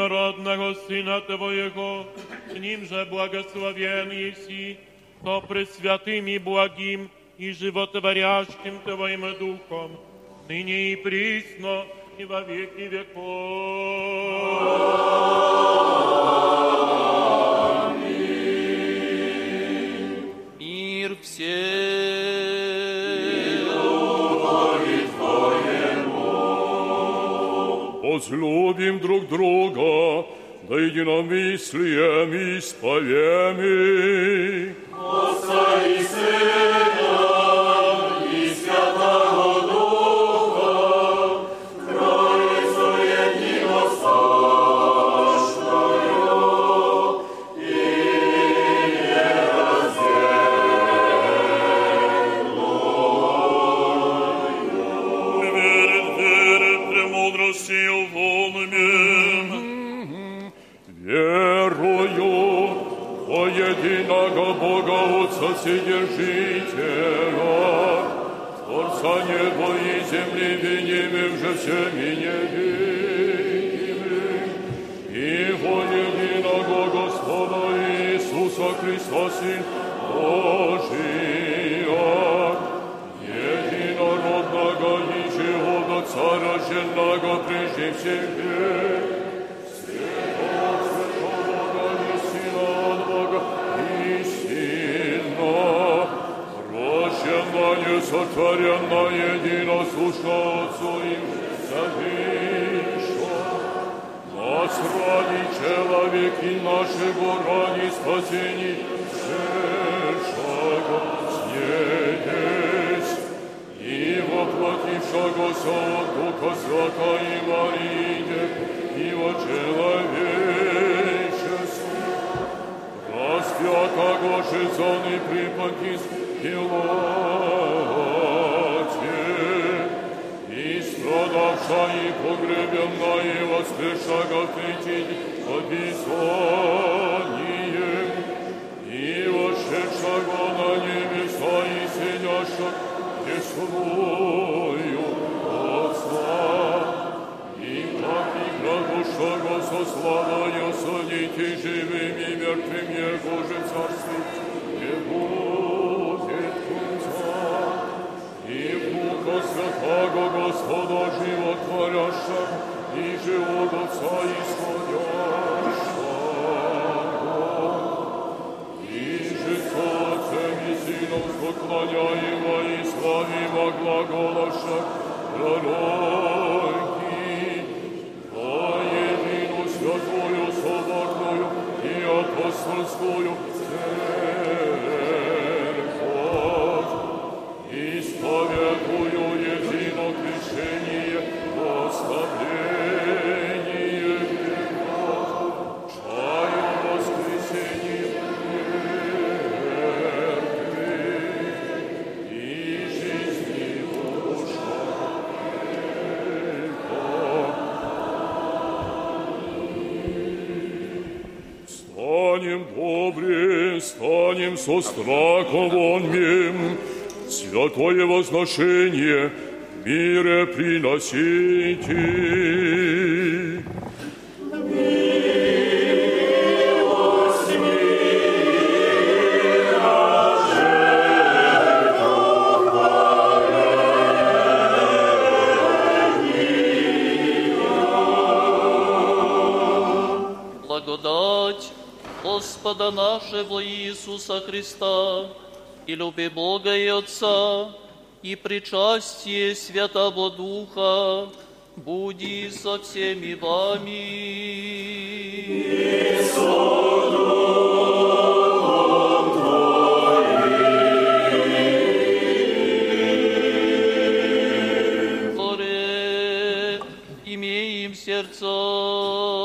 единородного Сына Твоего, с Ним же благословен еси, то пресвятым и благим, и животворящим Твоим Духом, ныне и присно, и во веки веков. Мир всем. Возлюбим друг друга, да единомыслием исповемим. Вседержителя, Творца неба и земли, видимым же всеми невидимым, и во единого Господа Иисуса Христа, Сын Божия, единородного ничего Царя Женного прежде всех Stvoren da jedino slušno Otcu im zavišo. Nas radi čelavek i našego radi spasenje šešaga snjedeć. I voplativša go sa od Duha Svata i Marije i očela страдавша и погребенна и воскрешага в третий день описанием, и вошедшего на небеса и сидящего Десною Отца, и как игра душого со славою судите живым и живот Отца исходящего, и же с Отцем и Сыном поклоняемо Со страхом вонмим, святое возношение мире приносите. Иисуса Христа, и люби Бога и Отца, и причастие Святого Духа, буди со всеми вами. Горе, имеем сердца.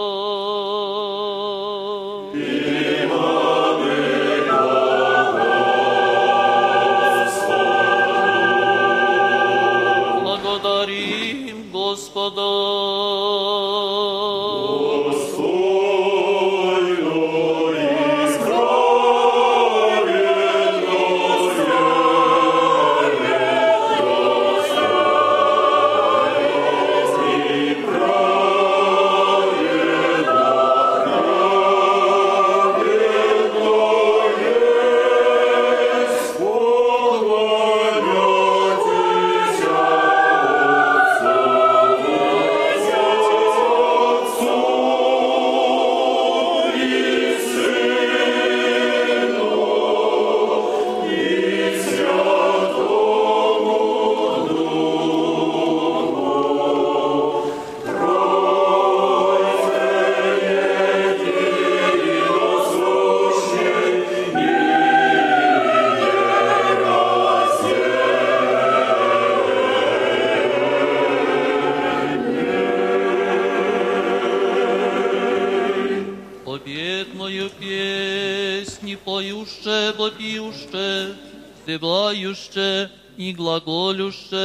поющее и glagoljušće.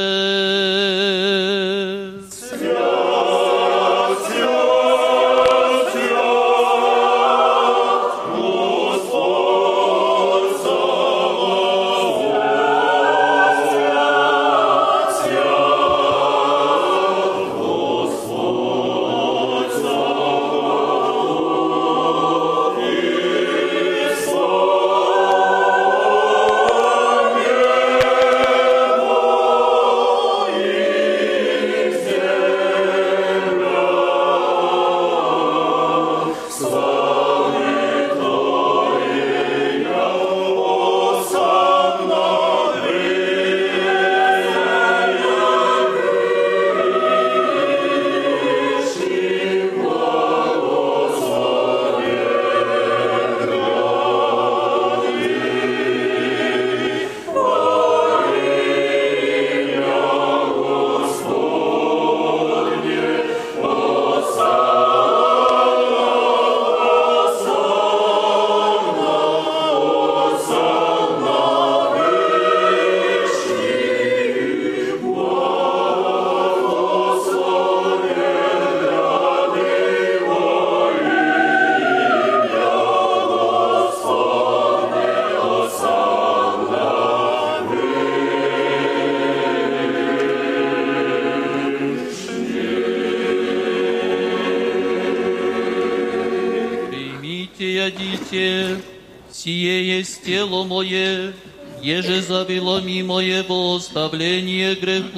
правило моего оставления грехов.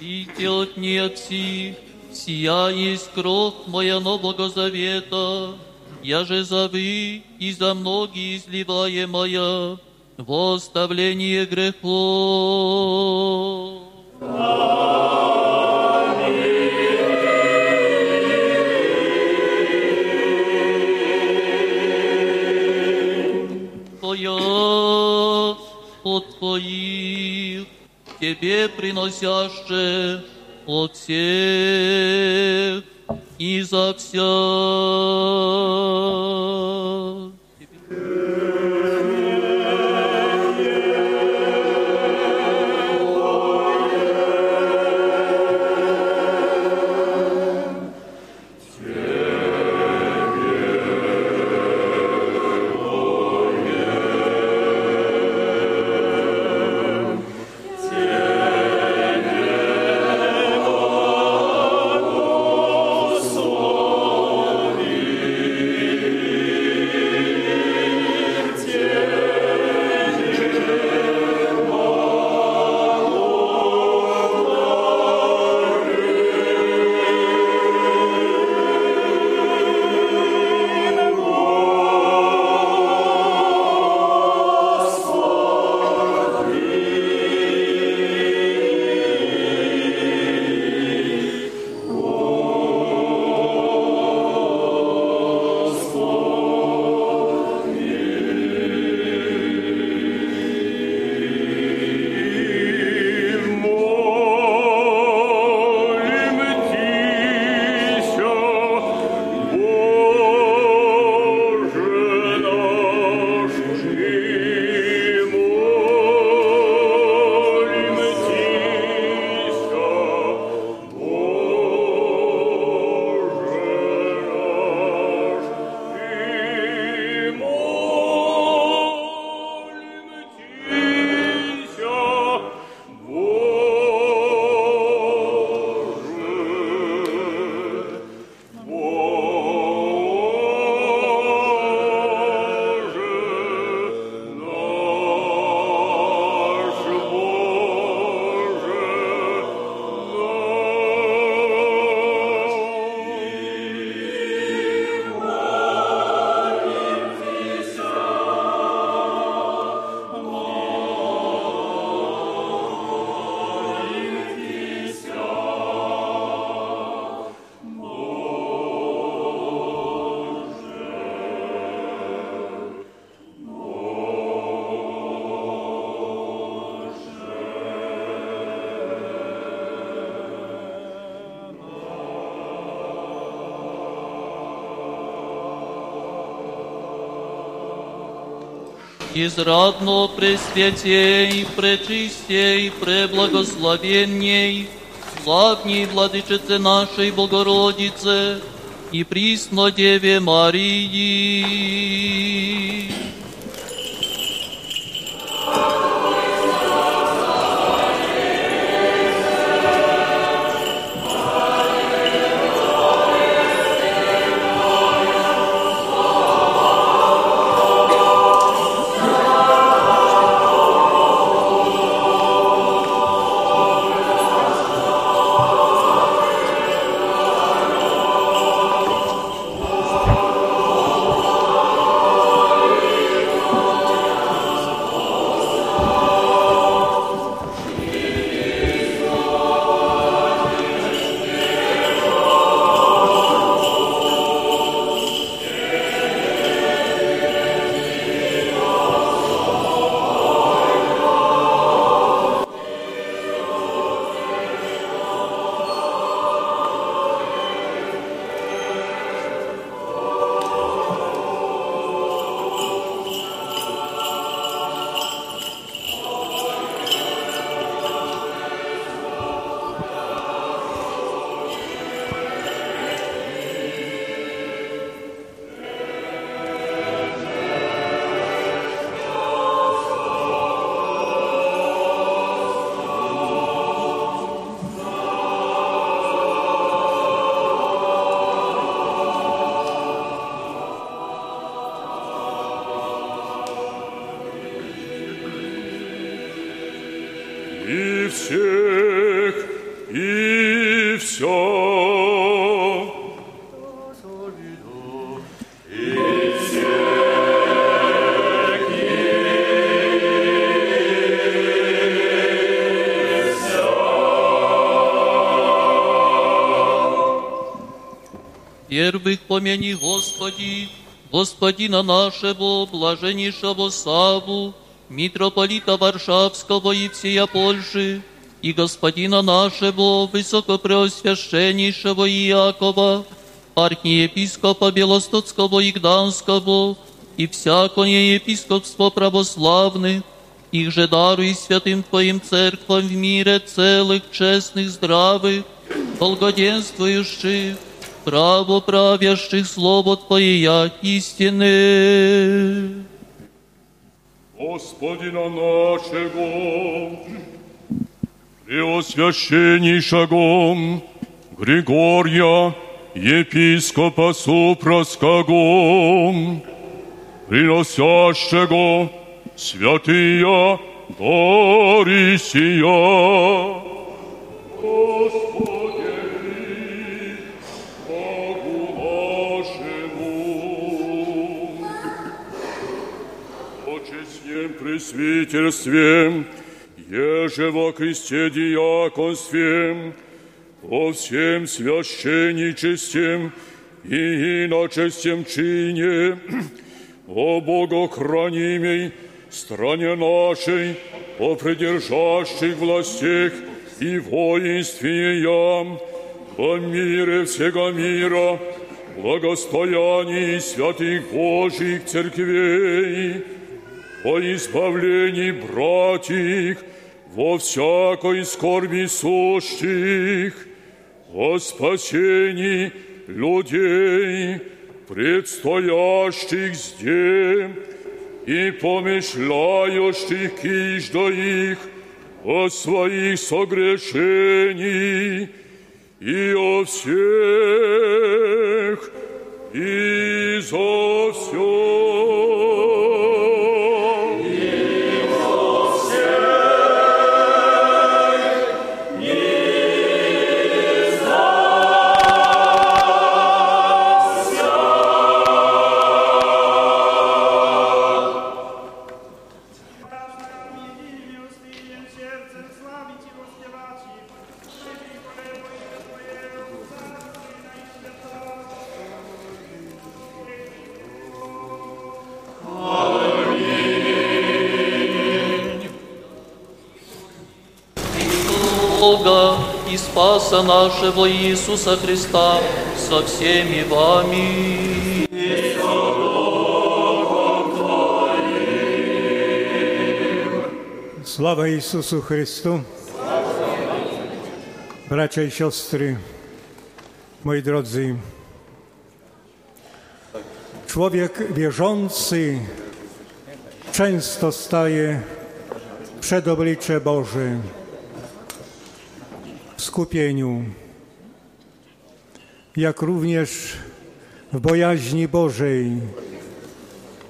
Идите от не от сих, сия есть кровь моя нового завета, я же завы и за многие изливаемая, во оставление грехов. От Твоих, Тебе приносяще от всех и за вся. Израдно пресвятей, пречистей, преблагословенней, славней Владычице нашей Богородице и присно Деве Марии. Первых помяни, Господи, Господина нашего, блаженнейшего Саву, митрополита Варшавского и всея Польши, и господина нашего, высокопреосвященнейшего Иакова, архиепископа Белостоцкого и Гданского, и всякое епископство православных, их же даруй святым Твоим церквам в мире целых, честных, здравых, долгоденствующих, право правящих слово Твое як истины. Господина нашего, Преосвященнейшего Григория, епископа Супроского, приносящего святые дары сия. Почестнем пресвитерствем, еже во кресте диаконствем, во всем священничествем и иночестем чине, о богохранимой стране нашей, о придержащих властях и воинстве ям, о мире всего мира, благостоянии святых Божьих церквей, о избавлении братьев во всякой скорби сущих, о спасении людей, предстоящих здесь, и помышляющих киждо их о своих согрешений и о всех и за все. Спаса нашего Иисуса Христа со всеми вами. Sława Jezusu Chrystu. Bracia i siostry, moi drodzy, człowiek wierzący często staje przed oblicze Boże w skupieniu, jak również w bojaźni Bożej.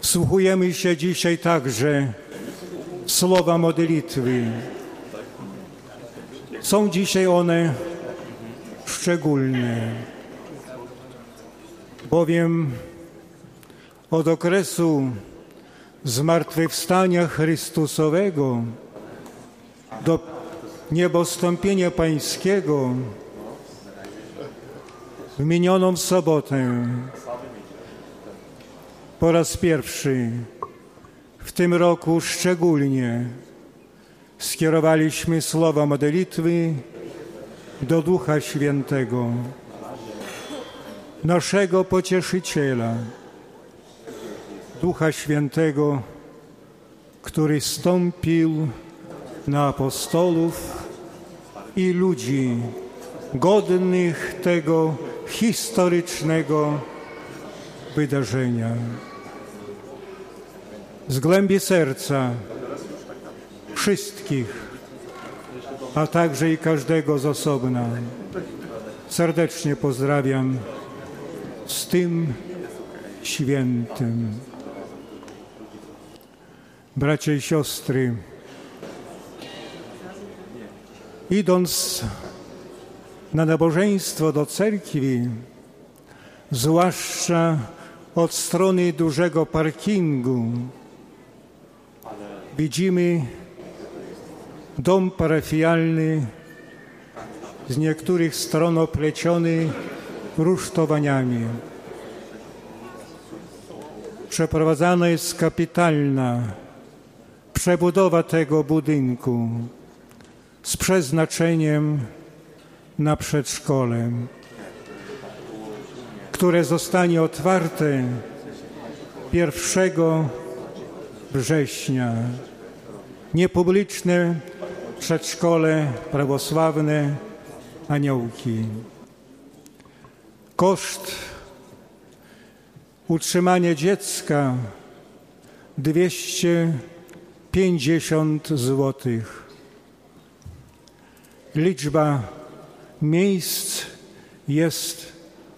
Wsłuchujemy się dzisiaj także w słowa modlitwy. Są dzisiaj one szczególne, bowiem od okresu zmartwychwstania Chrystusowego do niebostąpienia Pańskiego w minioną sobotę. Po raz pierwszy w tym roku szczególnie skierowaliśmy słowa modlitwy do Ducha Świętego, naszego pocieszyciela, Ducha Świętego, który stąpił na apostolów i ludzi godnych tego historycznego wydarzenia. Z głębi serca wszystkich, a także i każdego z osobna. Serdecznie pozdrawiam z tym świętym. Bracia i siostry, idąc na nabożeństwo do cerkwi, zwłaszcza od strony dużego parkingu, widzimy dom parafialny z niektórych stron opleciony rusztowaniami. Przeprowadzana jest kapitalna przebudowa tego budynku z przeznaczeniem na przedszkole, które zostanie otwarte 1 września. Niepubliczne przedszkole prawosławne aniołki. Koszt utrzymania dziecka 250 złotych. Liczba miejsc jest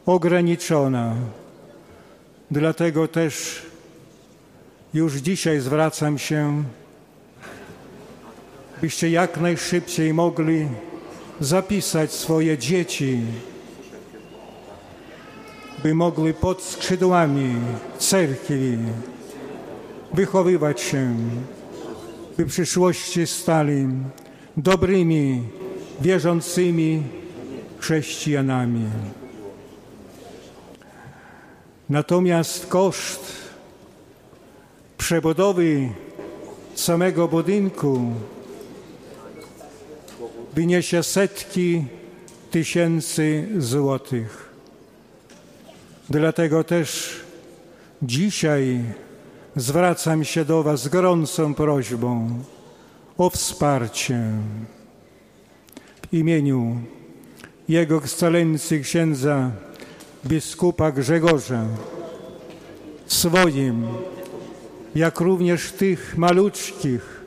ograniczona. Dlatego też już dzisiaj zwracam się, byście jak najszybciej mogli zapisać swoje dzieci, by mogły pod skrzydłami cerkwi wychowywać się, by w przyszłości stali dobrymi, wierzącymi chrześcijanami. Natomiast koszt przebudowy samego budynku wyniesie setki tysięcy złotych. Dlatego też dzisiaj zwracam się do Was z gorącą prośbą o wsparcie imieniu Jego Ekscelencji księdza biskupa Grzegorza swoim, jak również tych maluczkich,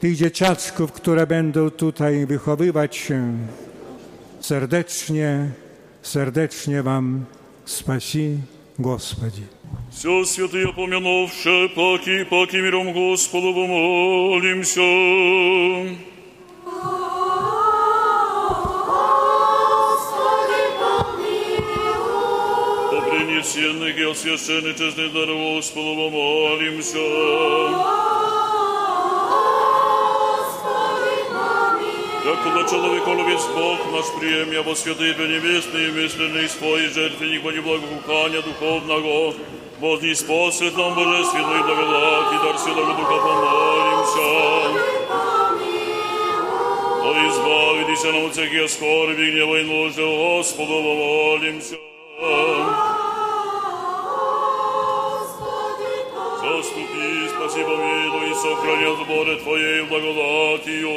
tych dzieciaczków, które będą tutaj wychowywać się. Serdecznie, serdecznie Wam спаси, Господи. Все святые помянувши, паки, паки миром Господу помолимся. Принесенных и освященных честных даров Господу помолимся. Якобы человеколовец Бог наш приемя во святые небесные мысленные свои жертвенник во неблагоухания духовного, возни спосед нам божественную благодать и дар Святого Духа помолимся. О избавитесь нам от всяких скорби, гнева и нужды, Господу помолимся. За Заступи, спаси, помилуй, и сохрани от сборы Твоей благодатью.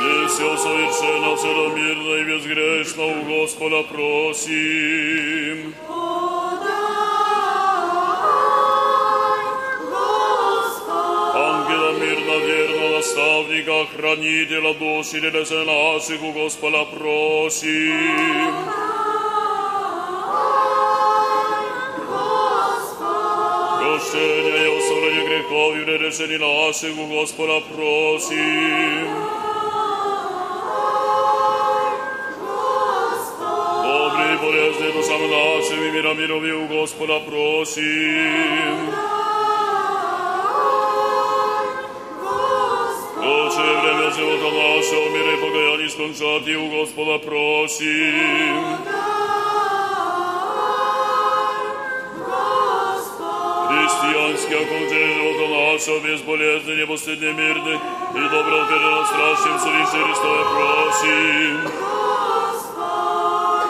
Не все совершенно, целомирно и безгрешно у Господа просим. Ангела наставника, хранителя души, небесе наших у Господа просим. Прощения и оставление грехов и нерешений наших у Господа просим. Добрый и полезный душам нашим и мира мирови у Господа просим. Лучшее время живота нашего мира и покаяния скончать и у Господа просим. Христианский окончание живота нашего безболезненный, непостыдный, мирный и доброго перед страшным Царице Христове просим.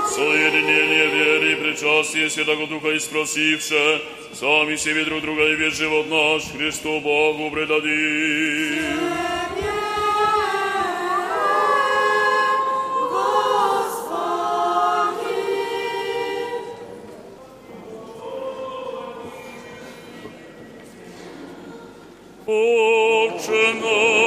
Соединение веры и причастие Святого Духа и спросивше, сами себе друг друга и весь живот наш Христу Богу предадим. Отче наш,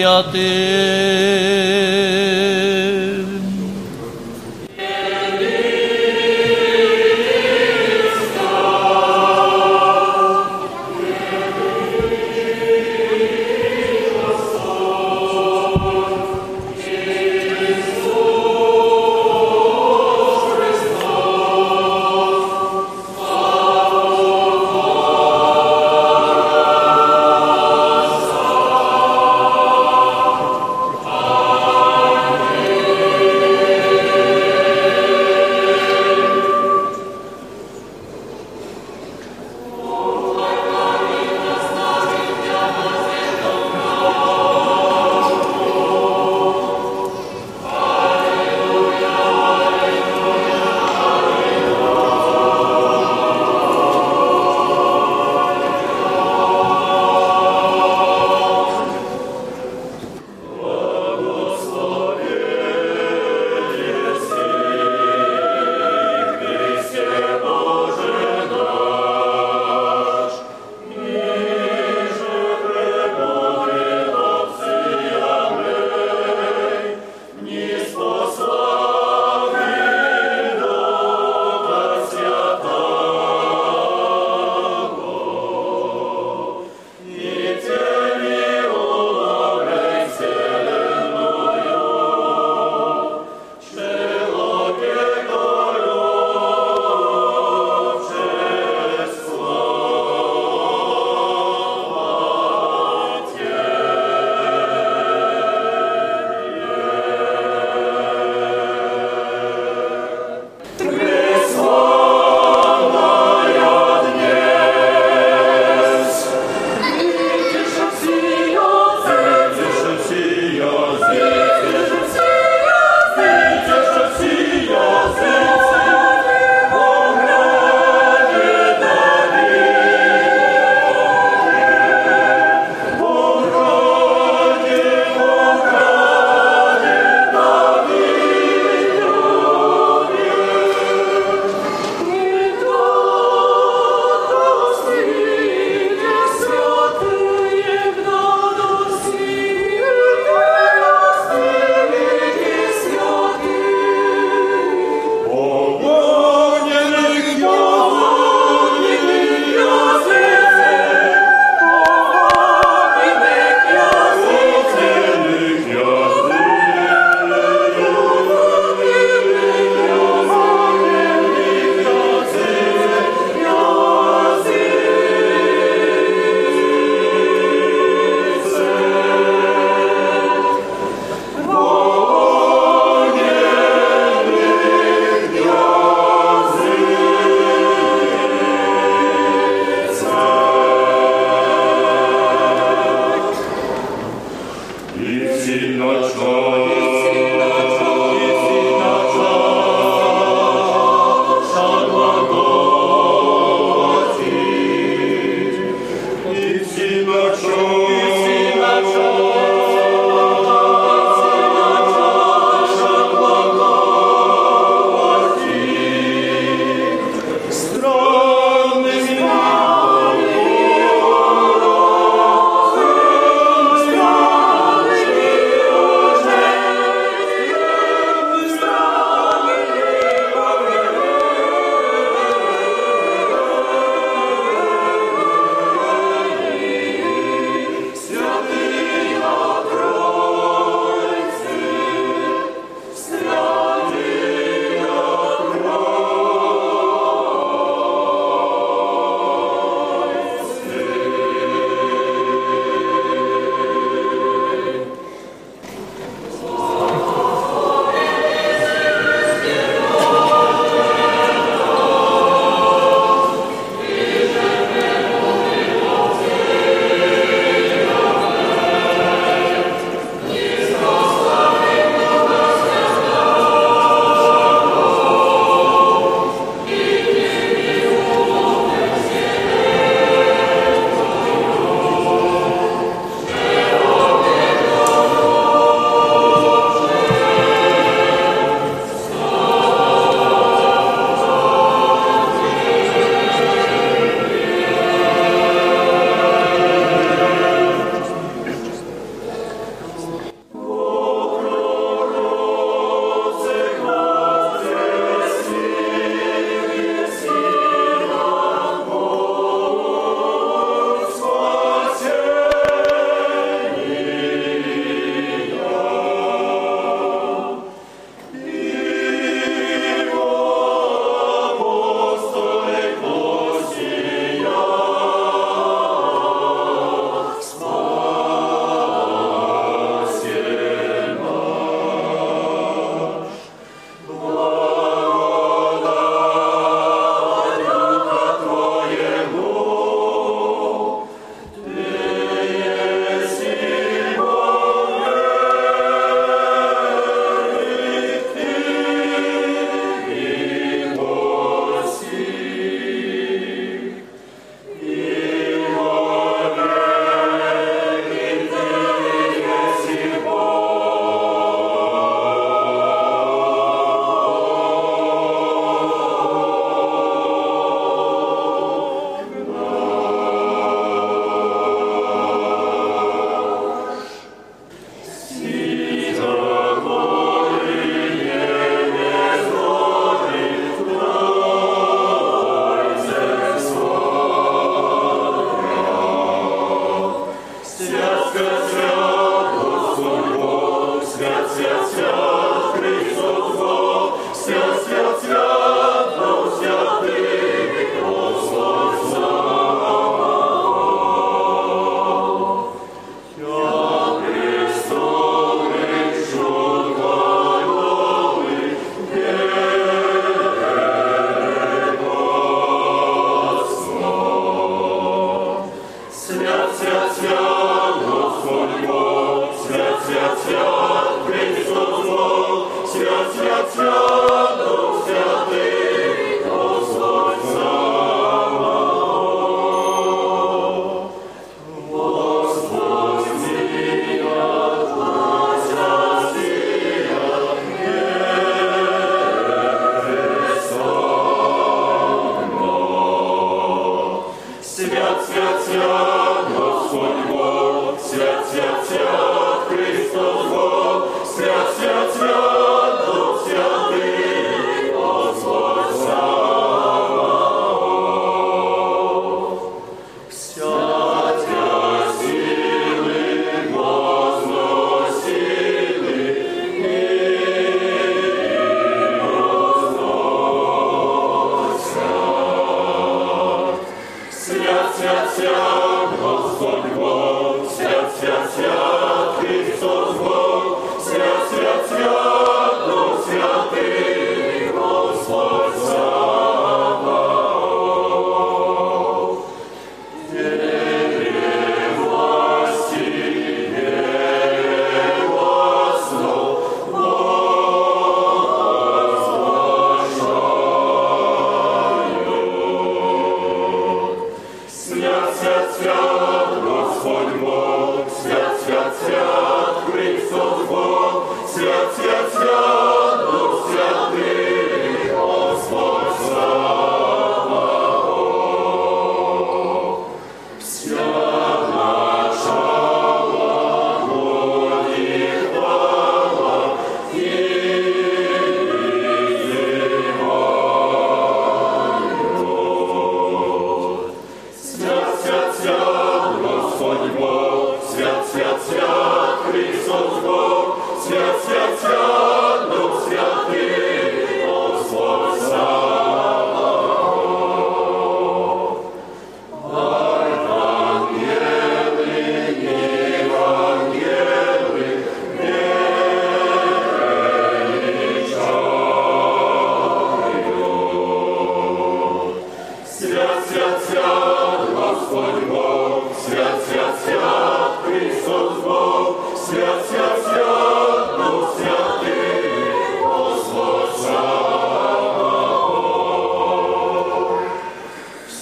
Fiat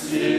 see.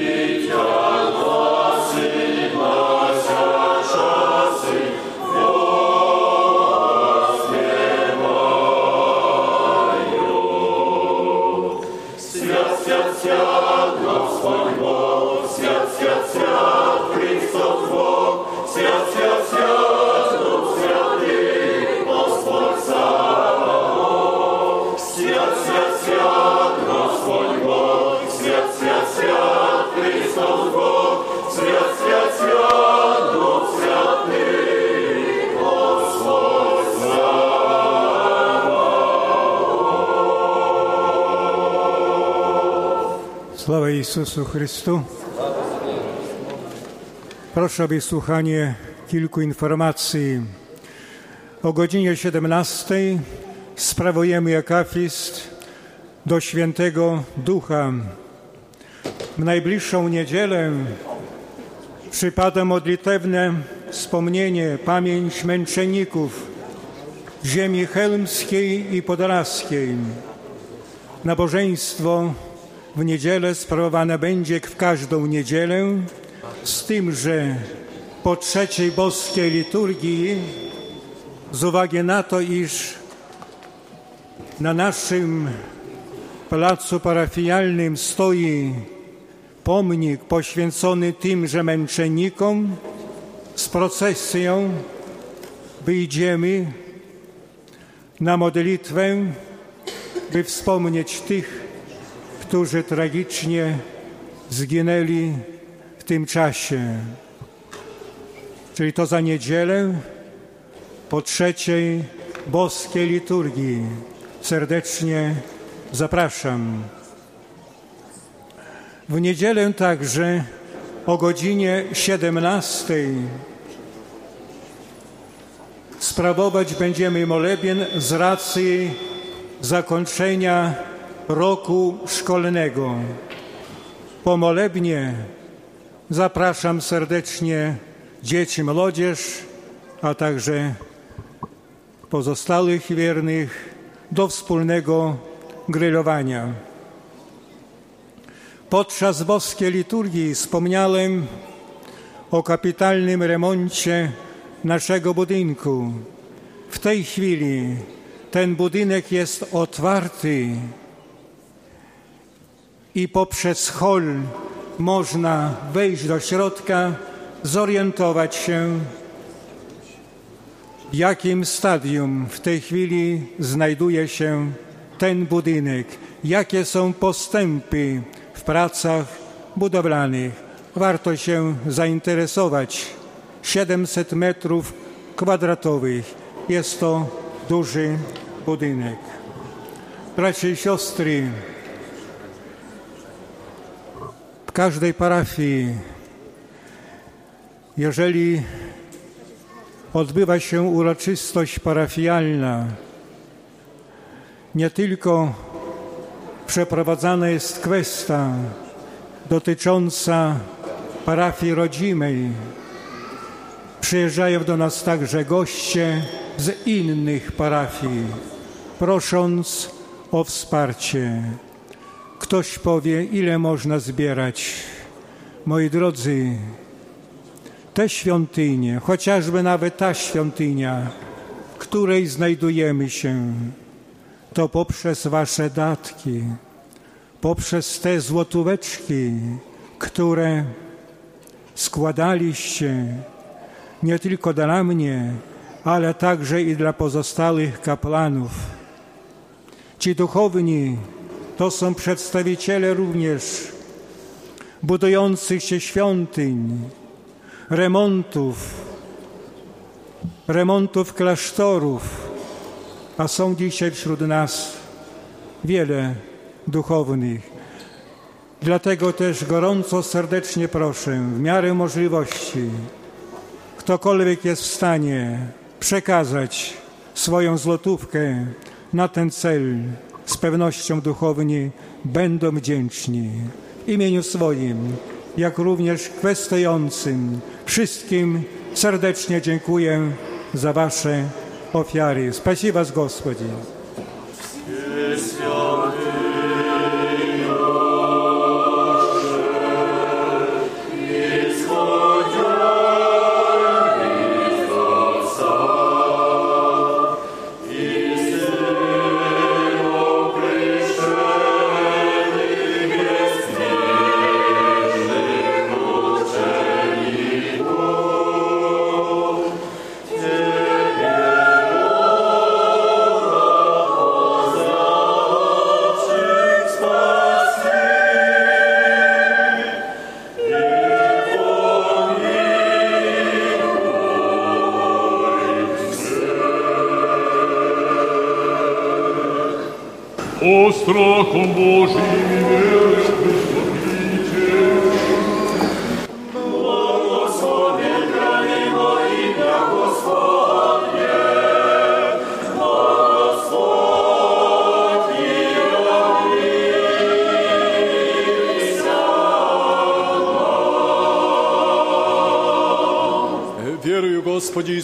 Jezusu Chrystu. Proszę o wysłuchanie kilku informacji. O godzinie 17 sprawujemy akafist do Świętego Ducha. W najbliższą niedzielę przypada modlitewne wspomnienie, pamięć męczenników ziemi chełmskiej i podlaskiej. Nabożeństwo w niedzielę sprawowane będzie w każdą niedzielę, z tym, że po trzeciej boskiej liturgii, z uwagi na to, iż na naszym placu parafialnym stoi pomnik poświęcony tymże męczennikom, z procesją wyjdziemy na modlitwę, by wspomnieć tych, którzy tragicznie zginęli w tym czasie. Czyli to za niedzielę po trzeciej boskiej liturgii. Serdecznie zapraszam. W niedzielę także o godzinie 17 sprawować będziemy molebien z racji zakończenia roku szkolnego. Po molebnie zapraszam serdecznie dzieci, młodzież, a także pozostałych wiernych do wspólnego grillowania. Podczas boskiej liturgii wspomniałem o kapitalnym remoncie naszego budynku. W tej chwili ten budynek jest otwarty i poprzez hol można wejść do środka, zorientować się, w jakim stadium w tej chwili znajduje się ten budynek, jakie są postępy w pracach budowlanych. Warto się zainteresować. 700 metrów kwadratowych. Jest to duży budynek. Bracia i siostry, w każdej parafii, jeżeli odbywa się uroczystość parafialna, nie tylko przeprowadzana jest kwestia dotycząca parafii rodzimej, przyjeżdżają do nas także goście z innych parafii, prosząc o wsparcie. Ktoś powie, ile można zbierać. Moi drodzy, te świątynie, chociażby nawet ta świątynia, której znajdujemy się, to poprzez Wasze datki, poprzez te złotóweczki, które składaliście nie tylko dla mnie, ale także i dla pozostałych kapłanów. Ci duchowni to są przedstawiciele również budujących się świątyń, remontów, remontów klasztorów, a są dzisiaj wśród nas wiele duchownych. Dlatego też gorąco, serdecznie proszę, w miarę możliwości, ktokolwiek jest w stanie przekazać swoją złotówkę na ten cel, z pewnością duchowni będą wdzięczni w imieniu swoim, jak również kwestującym wszystkim serdecznie dziękuję za Wasze ofiary. Спасибо вас, Господи. О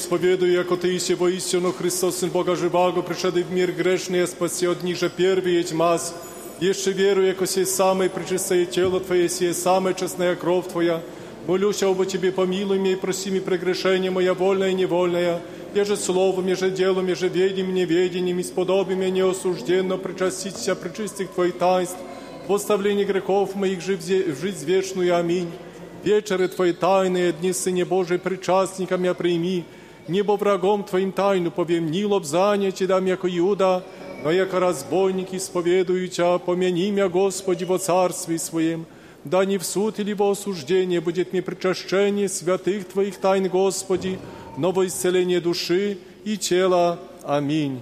исповедую, яко Ты иси воистину Христос, Сын Бога живаго, пришедший в мир грешный, а спаси от них же первый есть маз. Еще верую, яко сей самое пречистое тело Твое, сие самая честная кровь Твоя. Молюсь об Тебе, помилуй меня и проси меня прегрешение моя вольное и невольное. Еже словом, еже делом, еже ведением, неведением, исподоби меня неосужденно причаститься причистых Твоих таинств, в оставлении грехов моих жив в жизнь вечную. Аминь. Вечеры Твои тайные, дни Сыне Божий, причастниками прими, небо врагом Твоим тайну повем, ни лобзание Ти дам, яко Иуда, но яко разбойник исповедую Тя, помяни мя, Господи, во царстве Своем, да не в суд или во осуждение будет мне причащение святых Твоих тайн, Господи, но во исцеление души и тела. Аминь.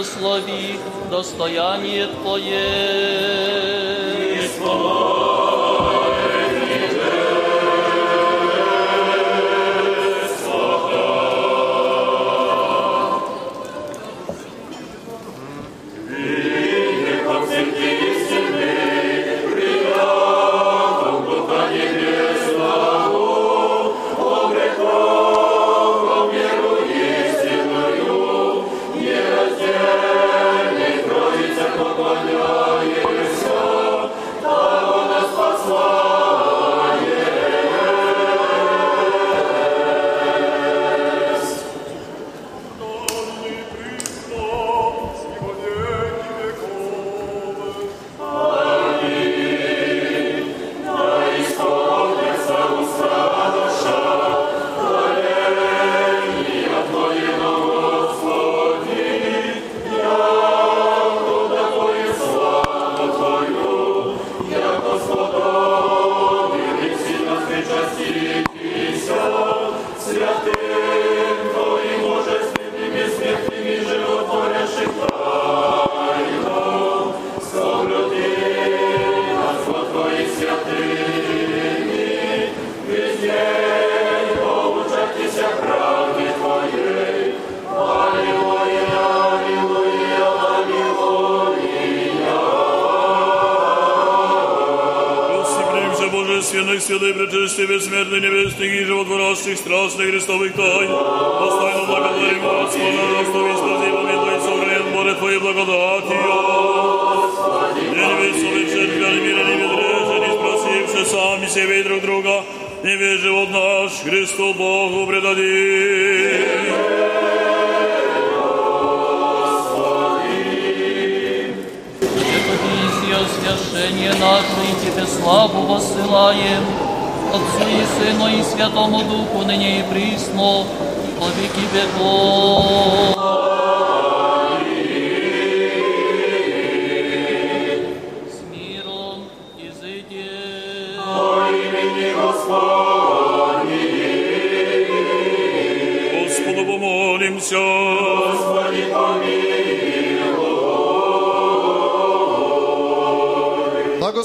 Благослови достояние Твое. животворящих, страстных Христовых тайн. Достойно благодарим Господа, за что веспроси помилуй, сохранен море Твоей благодатью. Не невесовый церкви, мира не ведрежен, не спросивши сами себе и друг друга, не весь живот наш Христу Богу предадим. Виси освящение наше, и Тебе славу воссылаем, Отцу и Сыну и Святому Духу, ныне и присно, и во веки веков. С миром изыди. Господу помолимся.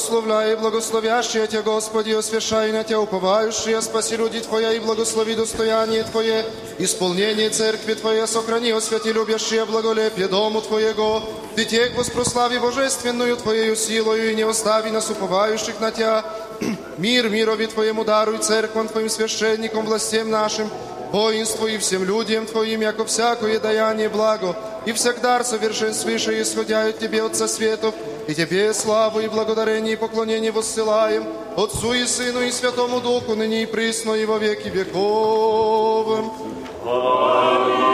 Благословляй и благословящие Тебя, Господи, освящай на Тебя уповающие, спаси люди Твоя и благослови достояние Твое, исполнение церкви Твоей, сохрани, освяти любящие благолепие дому Твоего, тех воспрослави божественную Твоею силою и не остави нас уповающих на Тебя. Мир мирови Твоему даруй, церквам Твоим священникам, властям нашим, воинству и всем людям Твоим, яко всякое даяние благо, и всегда совершенствующее исходя от Тебе, Отца Светов, и Тебе славу и благодарение и поклонение воссылаем, Отцу и Сыну и Святому Духу, ныне и присно и во веки веков. Господи,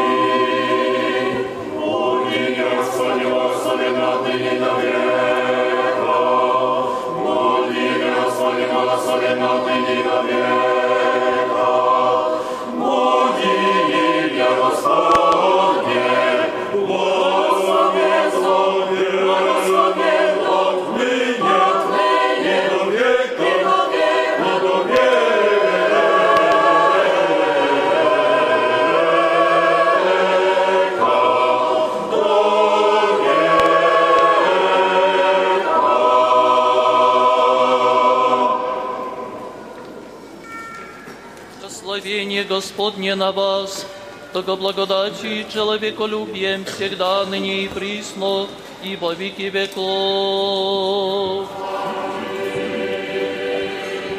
Господне на вас, того благодати и человеколюбием всегда, ныне и присно, и во веки веков.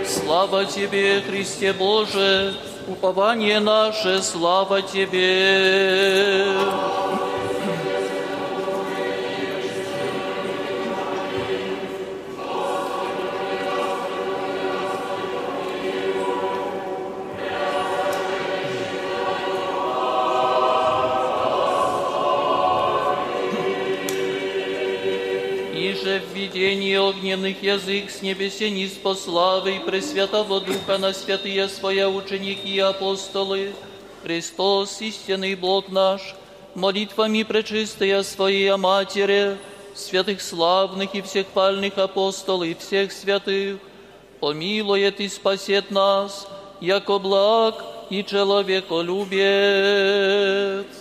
Слава Тебе, Христе Боже, упование наше, слава Тебе. Иже огненных язык с небесе низ по славы и Пресвятого Духа на святые своя ученики и апостолы, Христос, истинный Бог наш, молитвами пречистая Своей Матери, святых славных и всех пальных апостолов и всех святых, помилует и спасет нас, яко благ и человеколюбец.